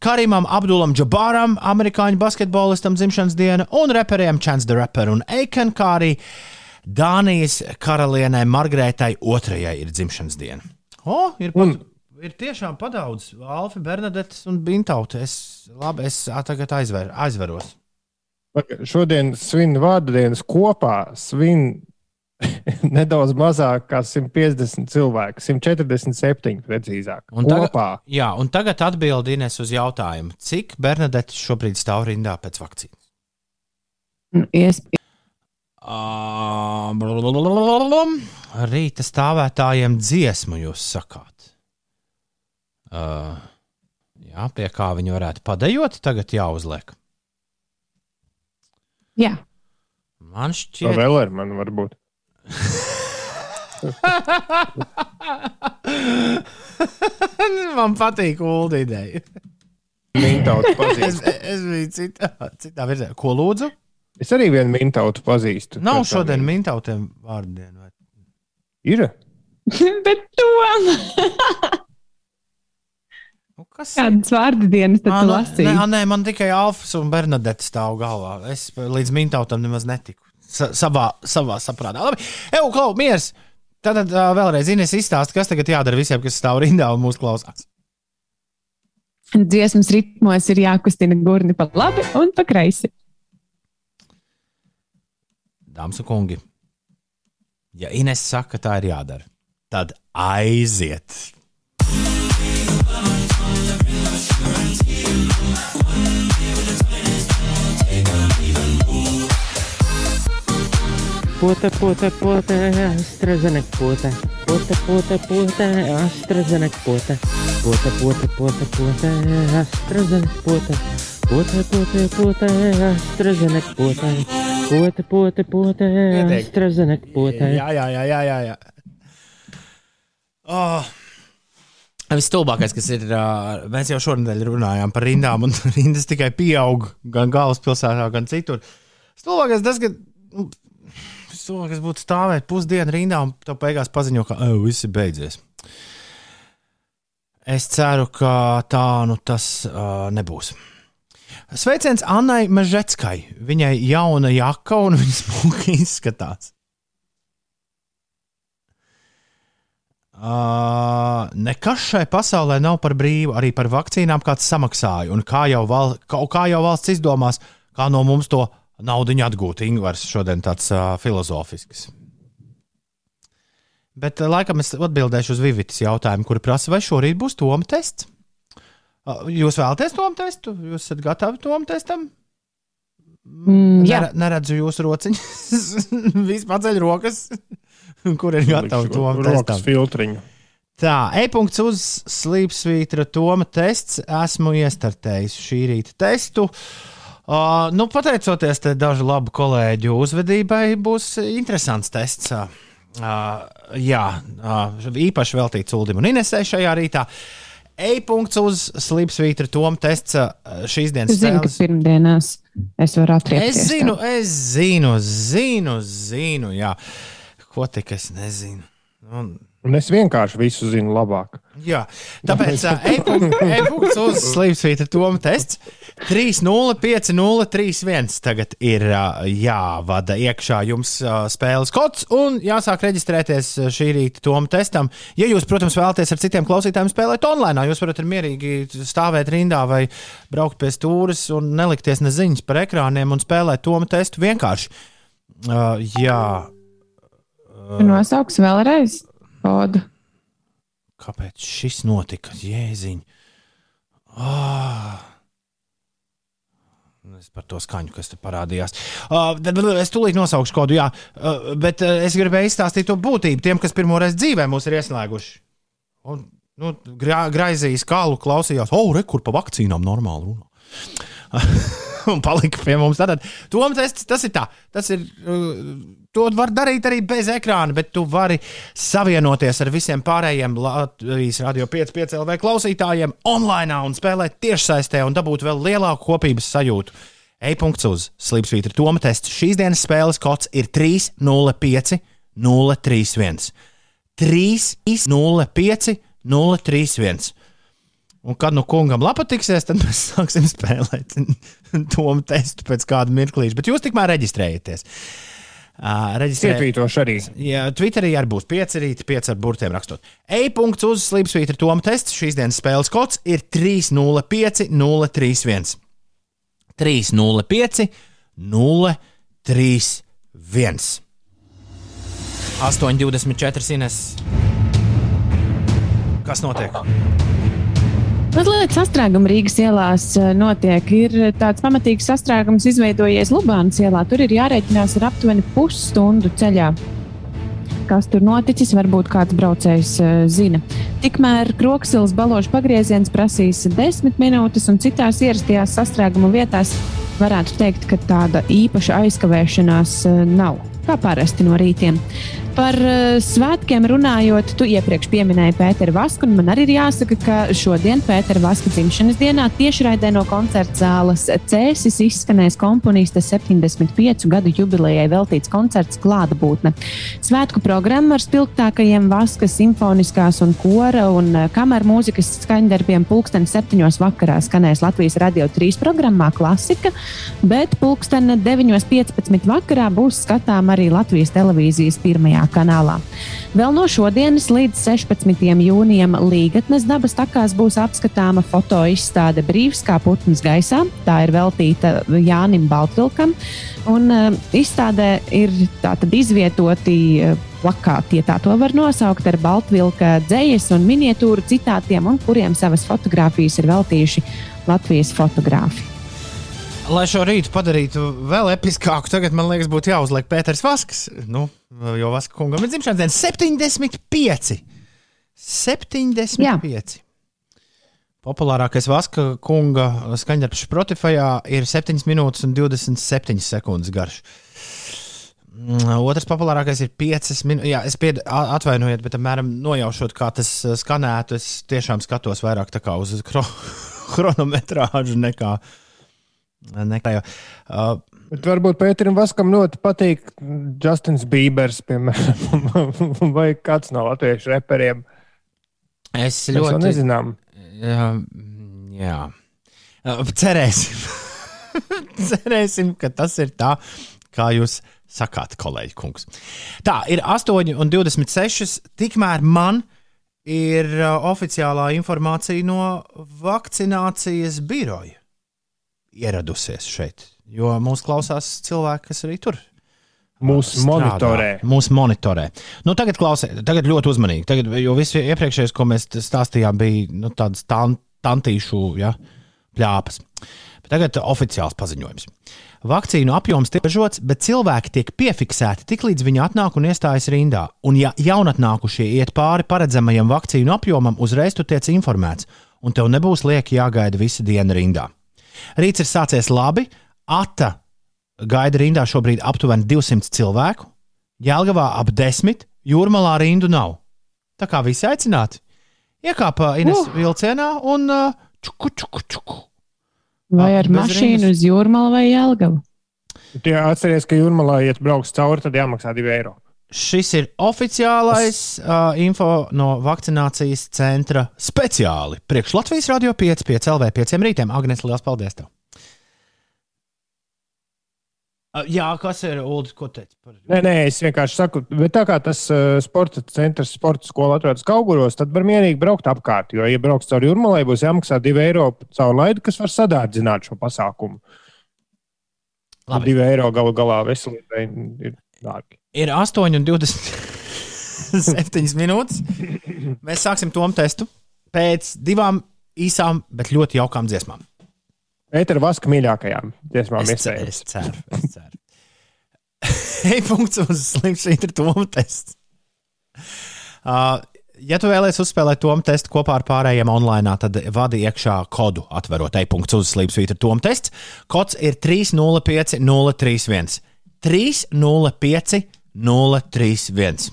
Karimam Abdulam Džabāram, amerikāņu basketbolistam dzimšanas diena, un reperiem Chance the Rapper un Aiken, kā arī Dānijas karalienei Margaretai II ir dzimšanas diena. O, ir, pat, ir tiešām padaudz Alfa, Bernadetes un Bintauta. Es, labi, es tagad aizver, aizveros. Šodien svin vārdu dienas kopā, svin <laughs> nedaudz mazāk kā 150 cilvēku, 147 precīzāk. Un tagad, kopā. jā, un tagad atbild Ines uz jautājumu, cik Bernadetes šobrīd stāv rindā pēc vakcīnas? Nu, iesp- Blablabla. Rīta stāvētājiem dziesmu jūs sakāt. Uh, jā, pie kā viņi varētu padejot, tagad jāuzliek. Jā, Man Tā šķiet, vēl ir man varbūt. <laughs> man patīk ULD ideja. Mintautu Es, pazīstu. es biju citā, citā virzienā. Ko lūdzu? Es arī vienu mintautu pazīstu. Nav šodien viņa- mintautiem vārdienu. vai? Ir. <laughs> bet to Nu, kas kādas vārdu dienas tad Ā, tu nu, lasīji? Nē, nē, man tikai Alfs un Bernadette stāv galvā. Es līdz mintautam nemaz netiku. Sa savā, savā saprātā. Labi, Evo, Klau, miers! Tad uh, vēlreiz Ines izstāst, kas tagad jādara visiem, kas stāv rindā un mūsu klausās. Dziesmas ritmos ir jākustina gurni pa labi un pa kreisi. Dāmas un kungi, ja Ines saka, ka tā ir jādara, tad aiziet! Pote, pote, pote, AstraZeneca pote. Pote, pote, pote, AstraZeneca pote. Pote, pote, pote, pote, AstraZeneca pote. Pote, pote, pote, AstraZeneca pote. Pote, pote, pote, Pietiek. AstraZeneca pote. Jā, jā, jā, jā. jā, jā. Oh. Visstulbākais, kas ir, mēs jau šonadēļ runājām par rindām, un <laughs> rindas tikai pieaug gan galvaspilsētā, gan citur. Stulbākais tas, ka nu, stulbākais būtu stāvēt pusdienu rindā un to beigās paziņo, ka viss ir beidzies. Es ceru, ka tā nu tas uh, nebūs. Sveiciens Annai Mežetskai. Viņai jauna jaka un <laughs> viņa smuki izskatās. Uh, nekas šai pasaulē nav par brīvu. Arī par vakcīnām kāds samaksāja. Un kā jau, val, kā, kā jau valsts izdomās, kā no mums to naudu atgūt. Ingūns šodien tāds uh, filozofisks. Bet uh, laikam es atbildēšu uz Vivitas jautājumu, kur prasa, vai šorīt būs Toma tests. Uh, Jūs vēlaties Toma testu? Jūs esat gatavi Toma testam? Mm, jā. Nere, neredzu jūsu rociņus. <laughs> Viss paceļ rokas. <laughs> Kur ir gatavi to rokas testam? filtriņu. Tā, e-punkts uz slīpsvītra Toma tests. Esmu iestartējis šī rīta testu. Uh, nu, pateicoties te dažu labu kolēģu uzvedībai, būs interesants tests. Uh, Uh, jā, uh, īpaši veltīts Ulim un Inesē šajā rītā. E-punkts uz slīpsvītra Toma tests uh, šīs dienas Es zinu, ka spēles. pirmdienās es varu atriepties. Es zinu, tev. es zinu, zinu, zinu, jā. Ko tik es nezinu. Un, Un es vienkārši visu zinu labāk. jā, tāpēc ā, e-punkts e-punkts uz slīpsvītra Toma tests 3-0-5-0-3-1 tagad ir jāvada iekšā jums spēles kods un jāsāk reģistrēties šī rīta Toma testam. Ja jūs, protams, vēlaties ar citiem klausītājiem spēlēt online, jūs varat ar mierīgi stāvēt rindā vai braukt pie stūres un nelikties neziņas par ekrāniem un spēlēt Toma testu vienkārši. Uh, jā, Nosauks vēlreiz kodu. kāpēc šis notika? Jēziņ. Oh. Es par to skaņu, kas te parādījās. Uh, es tūlīt nosaukšu kodu, jā. Uh, bet uh, es gribēju izstāstīt to būtību tiem, kas pirmoreiz dzīvē mūs ir ieslēguši. Un, nu, gra, graizījis kālu, klausījās, oh, re, kur pa vakcīnām normāli runā. <laughs> <laughs> un palika pie mums. Tātad, Tom, tas, tas ir tā. Tas ir, uh, to var darīt arī bez ekrāna, bet tu vari savienoties ar visiem pārējiem Latvijas radio 5,5 LV klausītājiem online un spēlēt tiešsaistē un dabūt vēl lielāku kopības sajūtu. E-punkts uz Slipsvītra Toma tests. Šīs dienas spēles kods ir 305 031. 305 031. Un kad nu kungam lapa tiksies, tad mēs <laughs> sāksim spēlēt <laughs> to testu pēc kāda mirklīša. Bet jūs tikmēr reģistrējieties. Uh, reģistrē... Ietvītoši arī. Jā, Twitterī arī būs pieci rīti, pieci ar burtiem rakstot. E-punkts uz Slipsvītra Toma tests. Šīs dienas spēles kods ir 305 031. 305 031. 8,24 Ines. Kas notiek? Mazliet sastrēguma Rīgas ielās eh, notiek. Ir tāds pamatīgs sastrēgums izveidojies Lubānas ielā. Tur ir jārēķinās ar aptuveni pusstundu ceļā. Kas tur noticis, varbūt kāds braucējs uh, zina. Tikmēr Kroksilas balošu pagrieziens prasīs desmit minūtes, un citās ierastajās sastrēguma vietās varētu teikt, ka tāda īpaša aizkavēšanās uh, nav. Kā parasti no rītiem. Par uh, svētkiem runājot, tu iepriekš pieminēji Pēteru Vasku, man arī ir jāsaka, ka šodien Pētera Vaska dzimšanas dienā tiešraidē no koncerta zāles Cēsis izskanēs komponista 75 gadu jubilejai veltīts koncerts Klātbūtne. Svētku programma ar spilgtākajiem Vaska simfoniskās un kora un uh, kameru mūzikas skaņdarbiem pulksteni septiņos vakarā skanēs Latvijas Radio 3 programmā Klasika, bet pulksteni 9.15 vakarā būs skatām arī Latvijas televīzijas pirmajā kanālā. Vēl no šodienas līdz 16. jūnijam Līgatnes dabas takās būs apskatāma fotoizstāde Brīvs kā putns gaisā. Tā ir veltīta Jānim Baltvilkam. Un, uh, izstādē ir tātad izvietoti uh, plakāti, ja tā to var nosaukt, ar Baltvilka dzējas un miniatūru citātiem, un kuriem savas fotogrāfijas ir veltījuši Latvijas fotogrāfi. Lai šo rītu padarītu vēl episkāku, tagad man liekas, būtu jāuzliek Pēters Vasks. Nu, jo Vaska kungam ir dzimšanas diena 75. 75. Jā. Populārākais Vaska kunga skaņdarbs Spotify ir 7 minūtes un 27 sekundes garš. Mm, Otrs populārākais ir 5 minūtes. Jā, es pied, atvainojiet, bet apmēram nojaušot, kā tas uh, skanētu, es tiešām skatos vairāk uz kro, <laughs> chronometrāžu nekā. Nekā uh, Bet varbūt Pēterim Vaskam ļoti patīk Justins Bībers, piemēram, <laughs> vai kāds no latviešu reperiem. es Mēs ļoti jau nezinām. Jā, jā. Cerēsim. <laughs> cerēsim, ka tas ir tā, kā jūs sakāt, kolēģi. Kungs. Tā ir 8,26. Tikmēr man ir oficiālā informācija no vakcinācijas biroja ieradusies šeit. Jo mūs klausās cilvēki, kas arī tur Mūs strādā, monitorē. Mūsu monitorē. Nu, tagad klausiet, tagad ļoti uzmanīgi. Tagad, jo viss iepriekšējais, ko mēs stāstījām, bija nu, tādas tan, tantīšu ja, pļāpas. Bet tagad oficiāls paziņojums. Vakcīnu apjoms tiek ierobežots, bet cilvēki tiek piefiksēti tik līdz viņi atnāk un iestājas rindā. Un, ja jaunatnākušie iet pāri paredzamajam vakcīnu apjomam, uzreiz tu tiec informēts, un tev nebūs lieki jāgaida visu dienu rindā. Rīts ir sācies labi, Ata gaida rindā šobrīd aptuveni 200 cilvēku, Jēlgavā ap 10, Jūrmalā rindu nav. Tā kā visi aicināti. Iekāpa Ines uh. vilcienā un uh, čuku, čuku, čuku. Vai ar bez mašīnu rindas. uz jūrmālu vai Jelgavu? Tie atceries, ka jūrmalā, ja brauks cauri, tad jāmaksā 2 eiro. Šis ir oficiālais uh, info no vakcinācijas centra speciāli priekš Latvijas radio 5, 5 LV 5 rītiem. Agnēs, liels paldies! Tev. Uh, jā, kas ir Ulas? Ko teici par Nē, nē, es vienkārši saku, bet tā kā tas uh, sporta centrs, sporta skola atrodas Kauguros, tad var mierīgi braukt apkārt. Jo, ja brauks caur jūrmalai, būs jāmaksā 2 eiro caur laidu, kas var sadārdzināt šo pasākumu. Labi. 2 eiro galu galā veselībai ir dārgi. Ir 8,27 <laughs> minūtes. Mēs sāksim to testu pēc divām īsām, bet ļoti jaukām dziesmām. Pētera Vaska mīļākajām dziesmām Es, ce- iespējams. es ceru, es ceru. <laughs> Ej, punkts uz slimšana ir Toma tests. Uh, ja tu vēlēsies uzspēlēt Toma testu kopā ar pārējiem online, tad vadi iekšā kodu atverot e-punkts uz slimšana ir Toma tests. Kods ir 305031. 305031.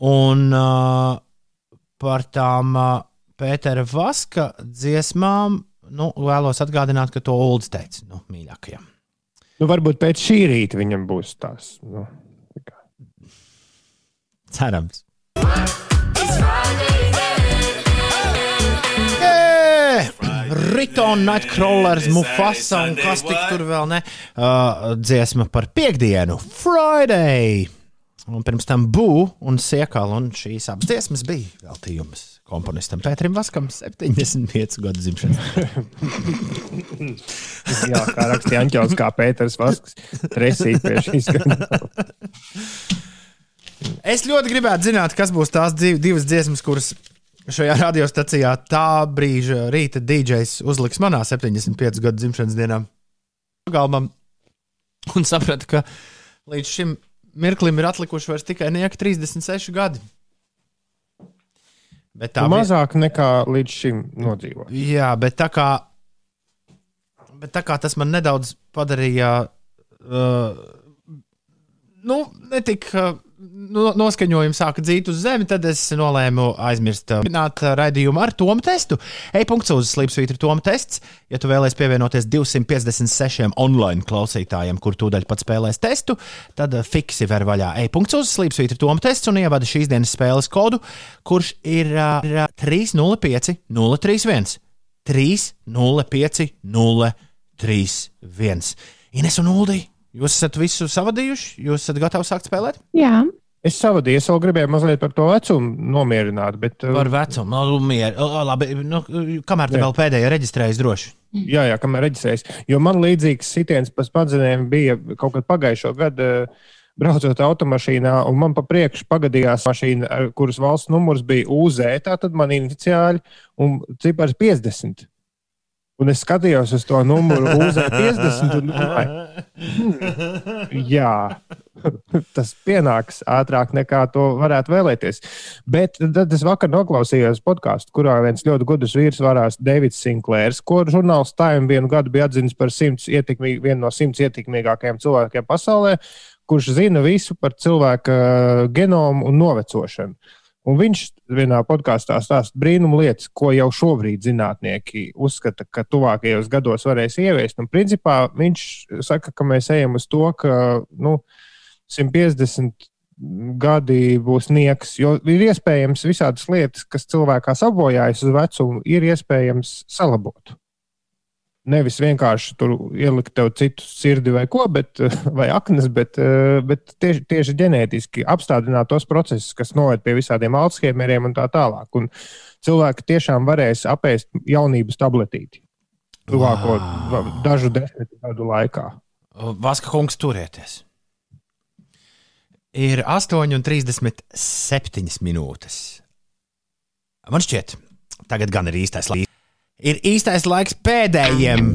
Un uh, par tām uh, Pētera Vaska dziesmām nu, vēlos atgādināt, ka to Ulas teica nu, mīļākajam. Nu, varbūt pēc šī rīta viņam būs tās. Nu. Cerams. Ē, Ritona, Nightcrawlers, Mufasa un kas tik tur vēl ne. Uh, dziesma par piekdienu, Friday. Un pirms tam Bū un Siekala, un šīs abas dziesmas bija veltījums komponistam Pēterim Vaskam 75 gadu dzimšanas. <laughs> Jā, kā rakstīja Anķels, kā Pēters Vasks, tresīt pie šīs skaņas. Es ļoti gribētu zināt, kas būs tās div- divas dziesmas, kuras šajā radiostacijā tā brīža rīta DJs uzliks manā 75 gadu dzimšanas dienā. Galvam un sapratu, ka līdz šim mirklim ir atlikuši vairs tikai nieka 36 gadi. Bet tā vi- mazāk nekā līdz šim nodzīvot. Jā, bet tā kā, bet tā kā tas man nedaudz padarīja, uh, nu, netik uh, no, noskaņojumi sāka dzīt uz zemi, tad es nolēmu aizmirst uh, pināt uh, raidījumu ar Tomu testu. E-punkts uz Slipsvītra Toma tests. Ja tu vēlēsies pievienoties 256 online klausītājiem, kur tūdaļ pat spēlēs testu, tad uh, fiksi ver vaļā e-punkts uz Slipsvītra Toma tests un ievada šīs dienas spēles kodu, kurš ir uh, ir, uh, 305 031. 305 031. Ines un Uldi, jūs esat visu savadījuši? Jūs esat gatavi sākt spēlēt? Jā, Es savādīju, es vēl gribēju mazliet par to vecumu nomierināt, bet. uh, Par vecumu, nu, mier, o, labi, nu, kamēr te Jā. vēl pēdējā reģistrējas droši. Jā, jā, kamēr reģistrējas. Jo man līdzīgs sitiens pa smadzenēm bija kaut kad pagājušo gadu. eh, Braucot automašīnā, un man pa priekšu pagadījās mašīna, kuras valsts numurs bija UZ, tā tad man iniciāli un cipars 50. Un es skatījos uz to numuru UZ 50 un hmm, jā, <laughs> tas pienāks ātrāk nekā to varētu vēlēties. Bet tad es vakar noklausījos podkāstu, kurā viens ļoti gudrs vīrs varās Davids Sinklērs, ko žurnāls Time vienu gadu bija atzīts par simts ietekmīg, vienu no simts ietekmīgākajiem cilvēkiem pasaulē, kurš zina visu par cilvēka genomu un novecošanu. Un viņš vienā podkāstā stāsta brīnumu lietas, ko jau šobrīd zinātnieki uzskata, ka tuvākajos gados varēs ieviest. Un principā viņš saka, ka mēs ejam uz to, ka nu, 150 gadi būs nieks, jo ir iespējams visādas lietas, kas cilvēkā sabojājas uz vecumu, ir iespējams salabot. Nevis vienkārši tur ielikt tev citu sirdi vai ko, bet, <laughs> vai aknas, bet, eh, bet tieši, tieši ģenētiski apstādināt tos procesus, kas noved pie visādiem alzheimeriem un tā tālāk. Un cilvēki tiešām varēs apēst jaunības tabletīti tuvāko Wow. dažu desmit gadu laikā. Vaska kungs, turieties! Ir 8,37 minūtes. Man šķiet, tagad gan ir īstais laiks. Ir īstais laiks pēdējiem,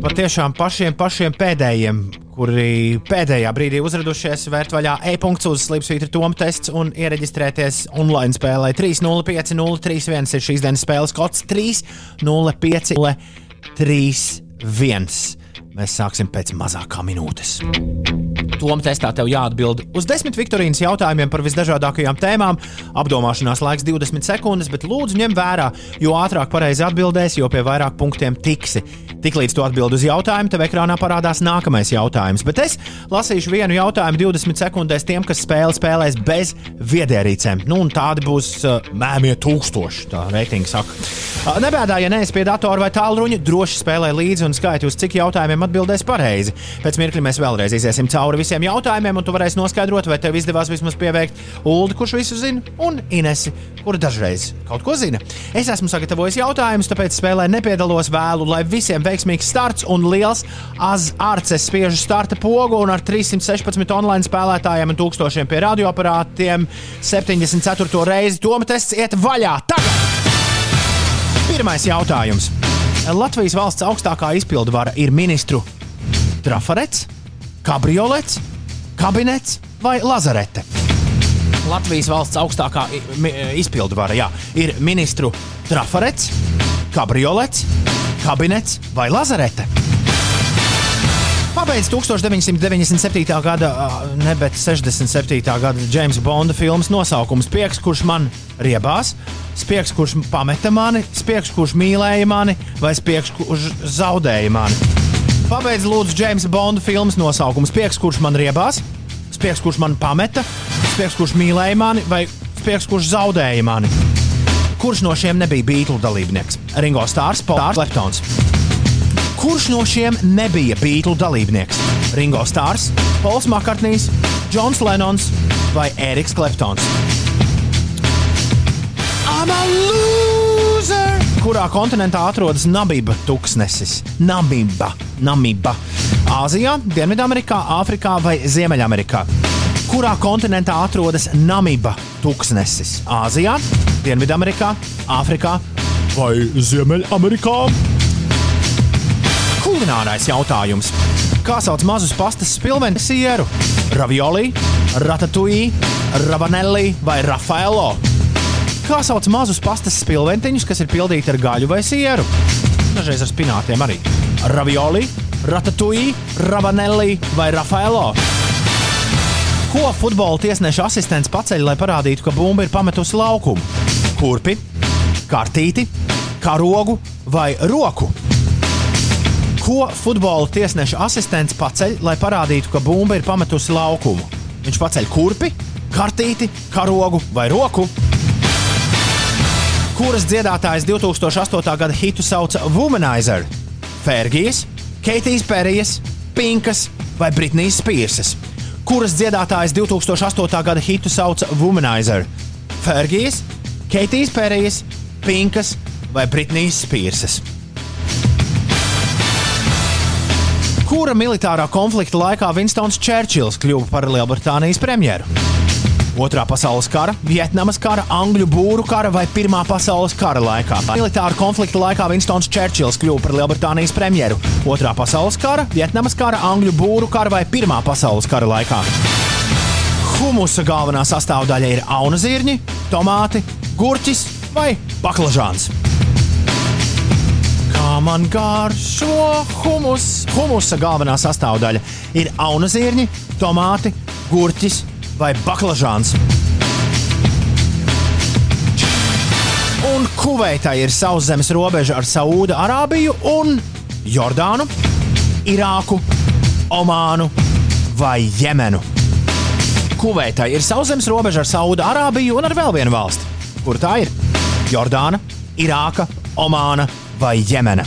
patiešām pašiem, pašiem pēdējiem, kuri pēdējā brīdī uzradušies, vērt vaļā e-punkts uz Slipsvītra Toma tests un iereģistrēties online spēlē 305 031 ir šīs dienas spēles kods 305 031. Mēs sāksim pēc mazākā minūtes. Toma testā tev jāatbild uz desmit Viktorīnas jautājumiem par visdažādākajām tēmām. Apdomāšanās laiks 20 sekundes, bet lūdzu ņem vērā, jo ātrāk pareizi atbildēsi, jo pie vairāk punktiem tiksi. Tiklīdz tu atbild uz jautājumu, tev ekrānā parādās nākamais jautājums. Bet es lasīšu vienu jautājumu 20 sekundēs tiem, kas spēli spēlēs bez viedierīcēm. Nu, un tādi būs uh, mēmie tūkstoši, tā reitingi saka. Uh, nebēdā, ja neesi pie datora vai tālruņa, droši spēlē līdzi un skaiti, uz cik jautājumiem atbildēs pareizi. Pēc mirkļa mēs vēlreiz iziesim cauri visiem jautājumiem, un tu varēsi noskaidrot, vai tev izdevās vismaz pieveikt Ulu, kurš visu zina, un Inesi, kur dažreiz kaut ko zina. Es esmu sagatavojis jautājumus, tāpēc spēlē nepiedalos vēlu, lai visiem veiksimīgs starts un liels azarts spiežu starta pogu un ar 316 online spēlētājiem un tūkstošiem pie radioaparātiem 74. reizi Toma tests iet vaļā. Tagad! Pirmais jautājums. Latvijas valsts augstākā izpildvara ir ministru trafarets, kabriolets, kabinets vai lazarete. Latvijas valsts augstākā mi- izpildvara jā, ir ministru trafarets, kabriolets, kabinets vai lazarete. Pabeidz 1997. gada, ne bet 67. gada James Bonda filmas nosaukums Spiegs, kurš man riebās, spiegs, kurš pameta mani, spiegs, kurš mīlēja mani, vai spiegs, kurš zaudēja mani. Pabeidz lūdzu James Bonda filmas nosaukums Spiegs, kurš man riebās, spiegs, kurš man pameta, spiegs, kurš mīlēja mani, vai spiegs, kurš zaudēja mani. Kurš no šiem nebija Beatles dalībnieks? Ringo Stārs, Pauls Leptons. Kurš no šiem nebija Beatles dalībnieks? Ringo Stārs, Pols Makartnīs, Džons Lenons vai Eriks Kleptons? Kurā kontinentā atrodas Namiba tūkstnesis? Namiba, Namiba. Āzijā, Dienvidamerikā, Āfrikā vai Ziemeļamerikā? Kurā kontinentā atrodas Namiba tūkstnesis? Āzijā, Dienvidamerikā, Āfrikā vai Ziemeļamerikā? Kulinārais jautājums. Kā sauc mazus pastas spilvenu sieru? Ravioli, ratatouille, ravanelli vai rafaelo? Kā sauc mazus pastas spilventiņus, kas ir pildīti ar gaļu vai sieru? Dažreiz ar spinātiem arī. Ravioli, ratatouille, ravanelli vai rafaelo? Ko futbola tiesneša asistents paceļ, lai parādītu, ka bumba ir pametusi laukumu? Kurpi, kartīti, karogu vai roku? Ko futbola tiesneša asistents paceļ, lai parādītu, ka bumba ir pametusi laukumu? Viņš paceļ kurpi, kartīti, karogu vai roku? Kuras dziedātājs 2008. gada hitu sauca Womanizer? Fergijas, Keitijas Perijas, Pinkas vai Britnijas Spearsas? Kuras dziedātājs 2008. gada hitu sauca Womanizer? Fergijas, Keitijas Perijas, Pinkas vai Britnijas Spearsas? Kura militārā konflikta laikā Vinstons Čērčils kļuva par Lielbritānijas premjeru? Otrā pasaules kara, Vietnamas kara, Angļu būru kara vai Pirmā pasaules kara laikā. Militāra konflikta laikā Vinstons Čērčils kļuva par Lielbritānijas premjeru. Otrā pasaules kara, Vietnamas kara, Angļu būru kara vai Pirmā pasaules kara laikā. Humusa galvenā sastāvdaļa ir auna zirņi, tomāti, gurķis vai baklažāns. Kā man garšo humus? Humusa galvenā sastāvdaļa ir auna zirņi, tomāti, gurķis vai baklažāns. Un Kuveitai ir sauszemes robeža ar Saūda Arābiju un Jordānu, Irāku, Omānu vai Jemenu. Kuveitai ir sauszemes robeža ar Saūda Arābiju un ar vēl vienu valsti. Kur tā ir? Jordāna, Irāka, Omāna vai Jemena.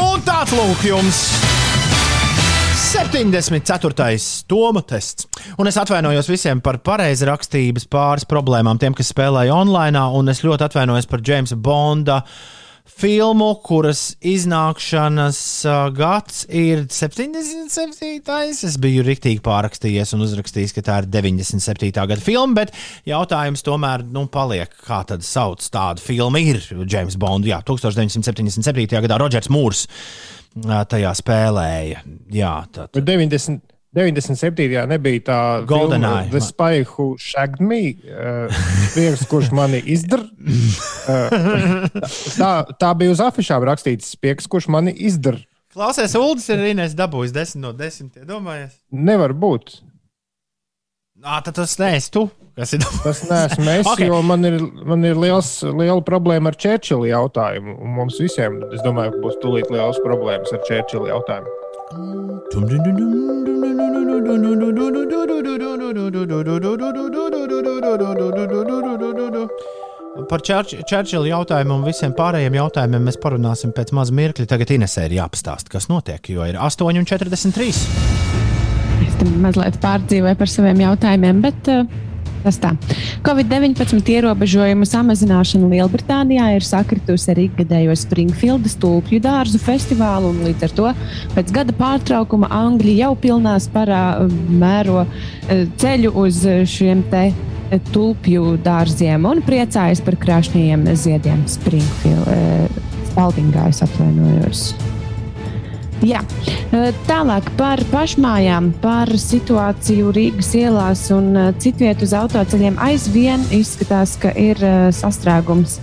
Un tāds lūk jums! 74. Toma tests. Un es atvainojos visiem par pareizrakstības pāris problēmām, tiem, kas spēlēja online, un es ļoti atvainojos par Jamesa Bonda filmu, kuras iznākšanas gads ir 77. Es biju rīktīgi pārrakstījies un uzrakstījis, ka tā ir 97. gada filma, bet jautājums tomēr nu, paliek, kā tad sauc tādu filmu ir James Bond. Jā, 1977. gadā Rodžers Mūrs tajā spēlēja. Jā, Bet 90, 97. nebija tā GoldenEye. The Spy Who Shagged Me, uh, viens, kurš mani izdara. Uh, tā, tā bija uz afišām rakstīts, spiegs, kurš mani izdara. Klausies, Uldis ir Inês dabūjis 10 no 10. Domājies? Nevar būt. Nā, tad tas neesi tu. Kas ir Tas neesmu es, Ok. okay. jo man ir, man ir liels, liela problēma ar Čērčila jautājumu. Un mums visiem, es domāju, būs tūlīt liels problēmas ar Čērčila jautājumu. Par Čērčila jautājumu un visiem pārējiem jautājumiem mēs parunāsim pēc maza mirkļa. Tagad Inesē ir jāpastāsta, kas notiek, jo ir 8,43. Es tam mazliet pārdzīvoju par saviem jautājumiem, bet uh, tas tā. Covid-19 ierobežojumu samazināšana Lielbritānijā ir sakritusi ar ikgadējo Springfieldas tulpju dārzu festivālu, un līdz ar to pēc gada pārtraukuma Angļi jau pilnā sparā mēro uh, ceļu uz šiem te uh, tulpju dārziem un priecājas par krāšņajiem ziediem Springfield, Spaldingā, es atvainojos. Jā. Tālāk par pašmājām, par situāciju Rīgas ielās un eh, citviet uz autoceļiem. Aizvien izskatās, ka ir sastrēgums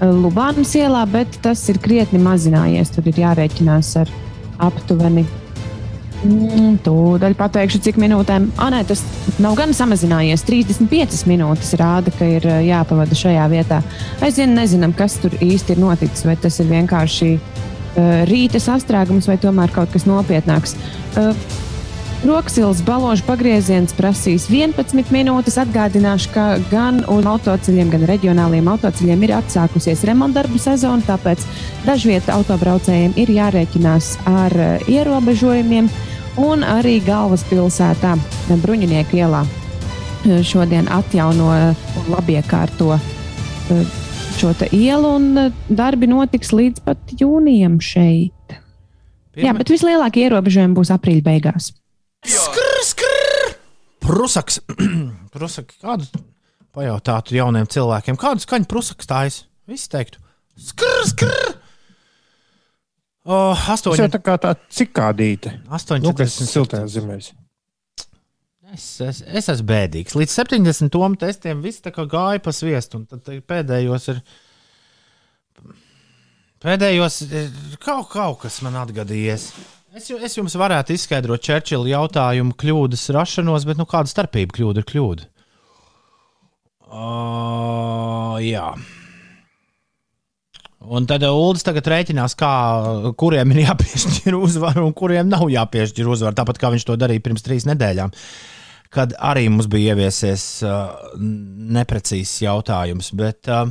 Lubānas ielā, bet tas ir krietni mazinājies. Tur ir jārēķinās ar aptuveni. Mm, Tūdaļ pateikšu, cik minūtēm. Ah, nē, tas nav gan samazinājies. 35 minūtes rāda, ka ir jāpavada šajā vietā. Aizvien nezinām, kas tur īsti ir noticis. Vai tas ir vienkārši uh, rīta sastrēgums vai tomēr kaut kas nopietnāks. Uh, Roksils baložu pagrieziens prasīs 11 minūtes. Atgādināšu, ka gan uz autoceļiem, gan reģionāliem autoceļiem ir atsākusies remontdarbu sezona, tāpēc dažviet autobraucējiem ir jārēķinās ar uh, ierobežojumiem. Un arī galvaspilsētā, Bruņinieku ielā, šodien atjauno un labiekārto šo ielu, un uh, darbi notiks līdz pat jūnijam šeit. Jā, bet vislielākie ierobežojumi būs aprīļa beigās. Skrr, skrr! Prusaks. <clears throat> Prusaks. Kādu pajautātu jauniem cilvēkiem? Kādu skaņu prusaks tājas? Visi teiktu. Skrr, skrr! O, Tas jau astoņi. tā kā tā cikādīte. Astoņi. Nu, kas siltajās zemēs. Es, es, es esmu bēdīgs. Līdz 70 tomu testiem viss gāja pa sviestu, un tad pēdējos ir. Pēdējos ir kaut, kaut kas man atgadījies. Es, es jums varētu izskaidrot Čērčila jautājumu kļūdas rašanos, bet nu, kāda starpība kļūda ir kļūda? Uh, jā. Un tad Ulas tagad rēķinās, kā, kuriem ir jāpiešķir uzvara un kuriem nav jāpiešķir uzvara. Tāpat kā viņš to darīja pirms trīs nedēļām, kad arī mums bija ieviesies uh, neprecīzs jautājums. Bet, uh,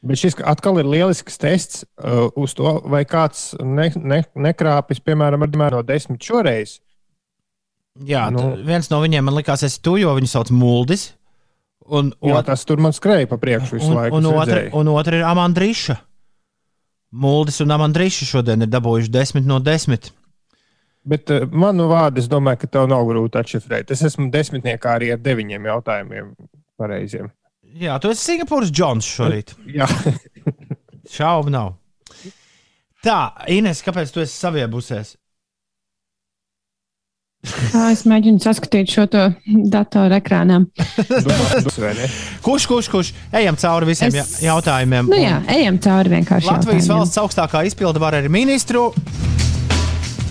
Bet šis atkal ir lielisks tests uh, uz to, vai kāds ne, ne, nekrāpjas, piemēram, no desmit šoreiz. jā, Nu. viens no viņiem man likās, es tu, jo viņu sauc Muldis. Un, Jo ot- tas tur man skrēja pa priekšu visu un, laiku. un, otra, un otra ir Amandriša. Muldis un Amandriša šodien ir dabūjuši 10 no 10. Bet uh, manu vārdu es domāju, ka tev nav grūti atšifrēt. Es esmu desmitniekā arī ar deviņiem jautājumiem pareiziem. Jā, tu esi Singapūras Džons šorīt. <laughs> Jā, Šaubu nav. Tā, Ines, kāpēc tu esi saviebusies? Es mēģinu saskatīt šo to datoru ekrānā. Kurš, kurš, kurš? Ejam cauri visiem Es- jautājumiem. Nu jā, ejam cauri vienkārši. Latvijas valsts augstākā izpildu vara ir ministru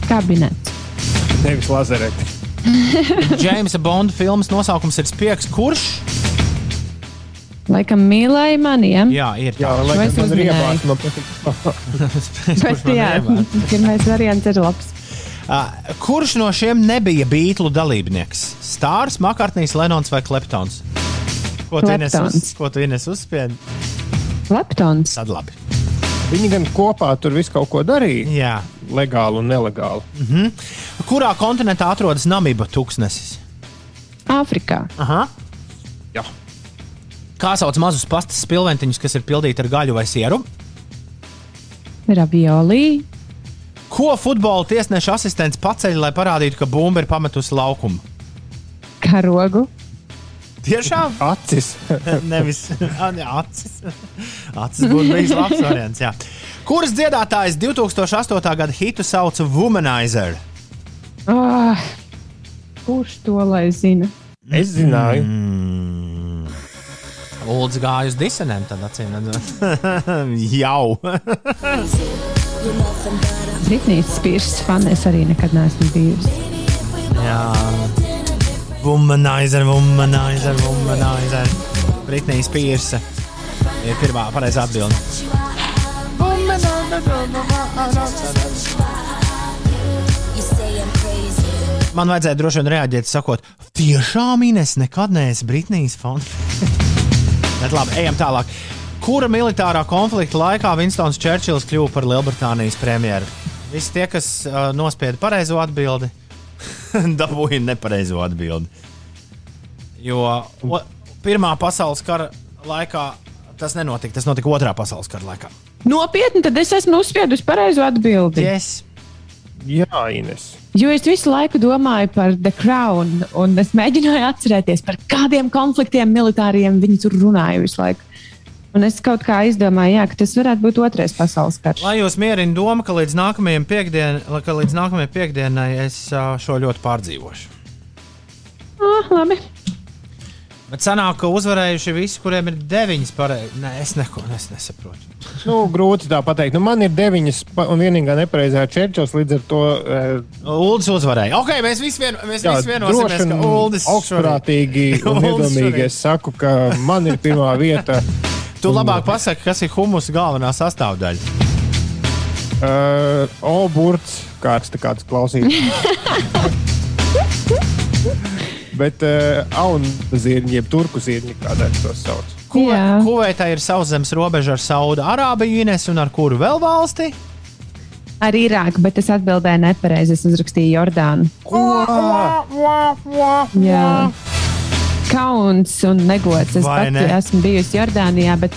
kabinets. Nevis lazereti. <laughs> Džeimsa Bonda filmas nosaukums ir Spiegs. Kurš? Laikam mīlēja mani, ja? Jā, ir Jā, tā. lai es gan man ir <laughs> kurš Bet, jā, pirmais <laughs> variants ir labs. Uh, Kurš no šiem nebija Beatles dalībnieks? Stārs, Makartnīs, Lenons vai Kleptons? Ko tu Ines, uz, Kleptons. ko tu Ines uzspiedi? Leptons. Tad labi. Viņi gan kopā tur visu kaut ko darīja, Jā. legāli un nelegāli. Kurā kontinentā atrodas Namiba tūkstnesis? Āfrikā. Aha. Jā. Kā sauc mazus pastas spilventiņus, kas ir pildīti ar gaļu vai sieru? Ravioli. Ko futbola tiesneša asistents paceļ, lai parādītu, ka bumba ir pametusi laukumu? Karogu. Tiešām? Acis. <laughs> Nevis Ah, ne, acis. Acis būtu bijis labs variants. Jā. Kuras dziedātājs 2008. gada hitu sauca Womanizer? Oh, kurš to lai zina? Es zināju. Mm. Ulds gāja uz disenēm, tad acīm redzot. <laughs> Jau. Spears fani es arī nekad neesmu bijusi. Jā, Womanizer, womanizer, womanizer. Britnija Spīrsa ir pirmā pareizā atbilde. Man vajadzēja droši vien reaģēt, sakot, tiešām Ines nekad neesi Britnijas fans. <laughs> Bet labi, ejam tālāk. Kura militārā konflikta laikā Vinstons Čērčils kļuva par Lielbritānijas premjeru? Visi tie, kas uh, nospieda pareizo atbildi, <laughs> dabūja nepareizo atbildi. Jo o, Pirmā pasaules kara laikā tas nenotika. Tas notika Otrā pasaules kara laikā. Nopietni, tad es esmu uzspiedusi pareizo atbildi. Yes. Jā, Ines. Jo es visu laiku domāju par The Crown, un es mēģināju atcerēties, par kādiem konfliktiem militāriem viņi tur runāja visu laiku. Un es kaut kā izdomāju, jā, ka tas varētu būt otrais pasaules karš. Lai jūs mierina doma, ka līdz nākamajai piekdien, ka līdz nākamajai piekdienai es šo ļoti pārdzīvošu. Ah, labi. Bet sanāk, ka uzvarējuši visi, kuriem ir deviņas pareizes. Nē, es neko es nesaprotu. Nu, grūti tā pateikt. Nu, man ir deviņas, un vienīgā nepareizā čērčos līdz ar to. Eh, Uldis uzvarēja. Ok, mēs visi, vien, mēs jā, visi vienosimies, ka un Uldis augstprātīgi un <laughs> iedomīgi es saku, ka man ir pirmā vieta. <laughs> Tu labāk pasaki, kas ir humusa galvenā sastāvdaļa. Uh, Oburts, kāds tā kāds klausītājs. <laughs> Bet uh, aunu zirņi, jeb turku zirņi, kādēļ tos sauc. Kuveitā ir sauszemes robeža ar Saudu Arābiju, Ines un ar kuru vēl valsti? Ar Irāku, bet es atbildēju nepareizi. Es uzrakstīju Jordānu. Jā. Kauns un negods. Es Vai pati ne? esmu bijusi Jordānijā, bet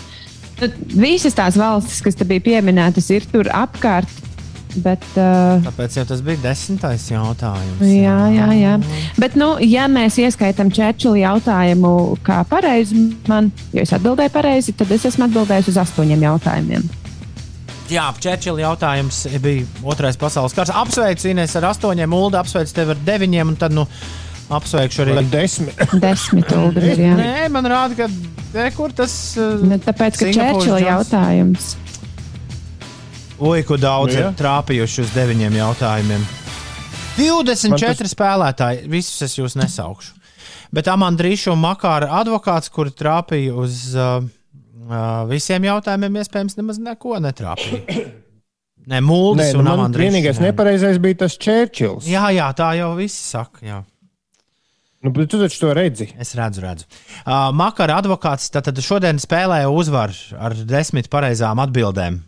nu, visas tās valstis, kas te bija pieminētas, ir tur apkārt. Bet, uh, Tāpēc jau tas bija desmitais jautājums. jā, jā, jā. Bet, nu, ja mēs ieskaitām Čērčila jautājumu kā pareizi, man, jo es atbildēju pareizi, tad es esmu atbildējis uz astoņiem jautājumiem. Jā, Čērčila jautājums bija otrais pasaules kars. Apsveicu Ines ar astoņiem, Ulda apsveicu tevi ar deviņiem, un tad nu, apsveikšu arī. Desmit. Desmit <laughs> ir. Jā. Nē, man rāda, ka te, kur tas. Ne, tāpēc, ka Čērčila jautājums. Ui, ko daudz Nu, ir jā. trāpījuši uz deviņiem jautājumiem. 24 Man tas... spēlētāji, visus es jūs nesaukšu. Bet Amandrīša un Makāra advokāts, kuri trāpīja uz uh, uh, visiem jautājumiem, iespējams, nemaz neko netrāpīja. Nē, Nē, Mūlis nu, un man Amandrīša. vienīgais nepareizais bija tas Čērčils. Jā, jā, tā jau visi saka. Jā. Nu, bet tu taču to redzi. Es redzu, redzu. Uh, Makara advokāts tātad šodien spēlēja uzvaru ar desmit pareizām atbildēm.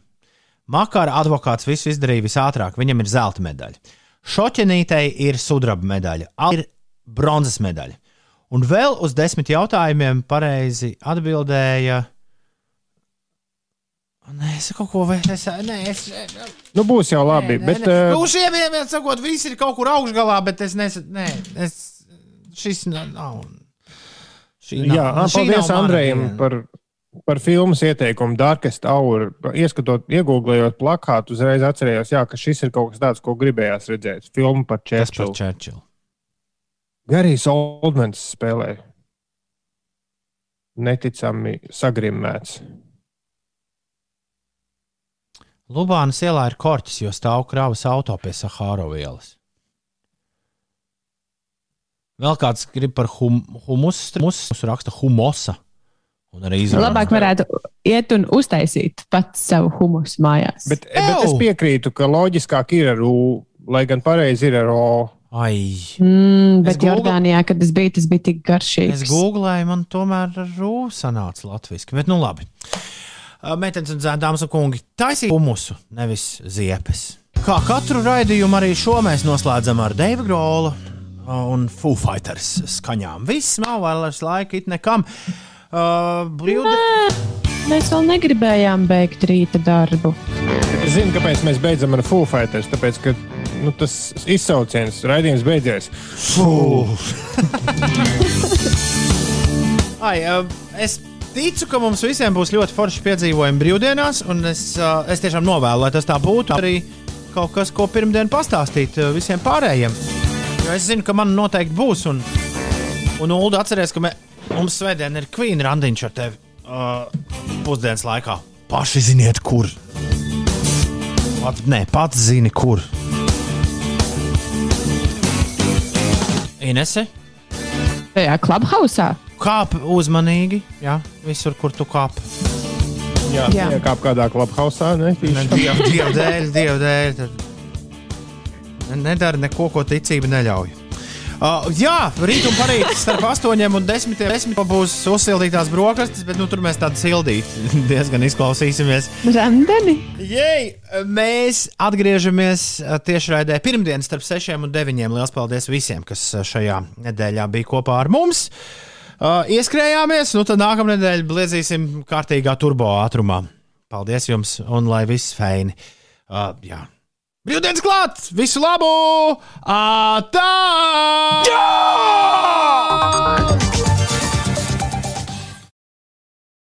Makara advokāts visu izdarīja visātrāk. Viņam ir zelta medaļa. Šoķenītei ir sudraba medaļa, ir bronzas medaļa. Un vēl uz desmit jautājumiem pareizi atbildēja. Nē, es kaut ko nē, es, Nu, būs jau labi. Nē, bet, nē, nē. eh, Nu, šiem vienmēr sakot, visi ir kaut kur augšgalā, bet es nesaku, nē, es, šis nav. šī nav, Jā, šī paldies nav Andrejam par, par filmas ieteikumu Darkest Hour. Ieskatot, iegūlējot plakātu, uzreiz atcerējos, jā, ka šis ir kaut kas tāds, ko gribējās redzēt. Filma par Tas par Čērčilu. Garijs Oldmans spēlē. Neticami sagrimmēts. Lubānas ielā ir korķis, jo stāv kravas auto pie Sahāro ielas. Vēl kāds grib par hum, humusu, humusu raksta humosa. Un arī izrunā. Labāk varētu iet un uztaisīt pats savu humusu mājās. Bet, bet es piekrītu, ka loģiskāk ir ar U, lai gan pareizi ir ar O. Ai, Mm, bet Google- Jordānijā, kad tas bija, tas bija tik garšīgs. es googlēju, man tomēr ar rūpību sanāca latviešu. Bet, nu labi. Meitenes un dāmas un kungi, taisīt humusu, nevis ziepes. Kā katru raidījumu arī šo mēs noslēdzam ar Deivu Grola uh, un Foo Fighters skaņām. Viss nav vairs laika it nekam. Uh, Brīvdi... Mēs vēl negribējām beigt rīta darbu. Es zinu, kāpēc mēs beidzam ar Foo Fighters. Tāpēc, ka nu, tas izsauciens, raidījums beidzies. Fū. <laughs> Ai, uh, es ticu, ka mums visiem būs ļoti forši piedzīvojumi brīvdienās, un es, uh, es tiešām novēlu, lai tas tā būtu. Arī kaut kas, ko pirmdien pastāstīt uh, visiem pārējiem. Jo es zinu, ka man noteikti būs, un, un Ulu atcerēs, ka mē, mums svētdien ir Queen randiņš ar tevi uh, pusdienas laikā. Paši ziniet, kur. Pat, nē, pats zini, kur. Inese, Tajā klubhausā. kāp uzmanīgi. Jā, visur, kur tu kāp. Jā, Jā. jā. kā kādā klubhausā. Ne. Dievu dievu dēļ, dievu dēļ. Tad nedara neko, ko ticība neļauj. Uh, jā, rīt un parīt starp 8 un 10. 10 būs uzsildītās brokastis, bet nu, tur mēs tādu sildītu <laughs> diezgan izklausīsimies. Randeni. Jei, mēs atgriežamies uh, tiešraidē pirmdien starp 6 un 9. Lielas paldies visiem, kas uh, šajā nedēļā bija kopā ar mums. Uh, ieskrējāmies, nu tad nākamā nedēļa bliedzīsim kārtīgā turbo ātrumā. Paldies jums, un lai viss feini. Uh, jā. Brīvdienas klāts! Visu labu! Atā! Jā!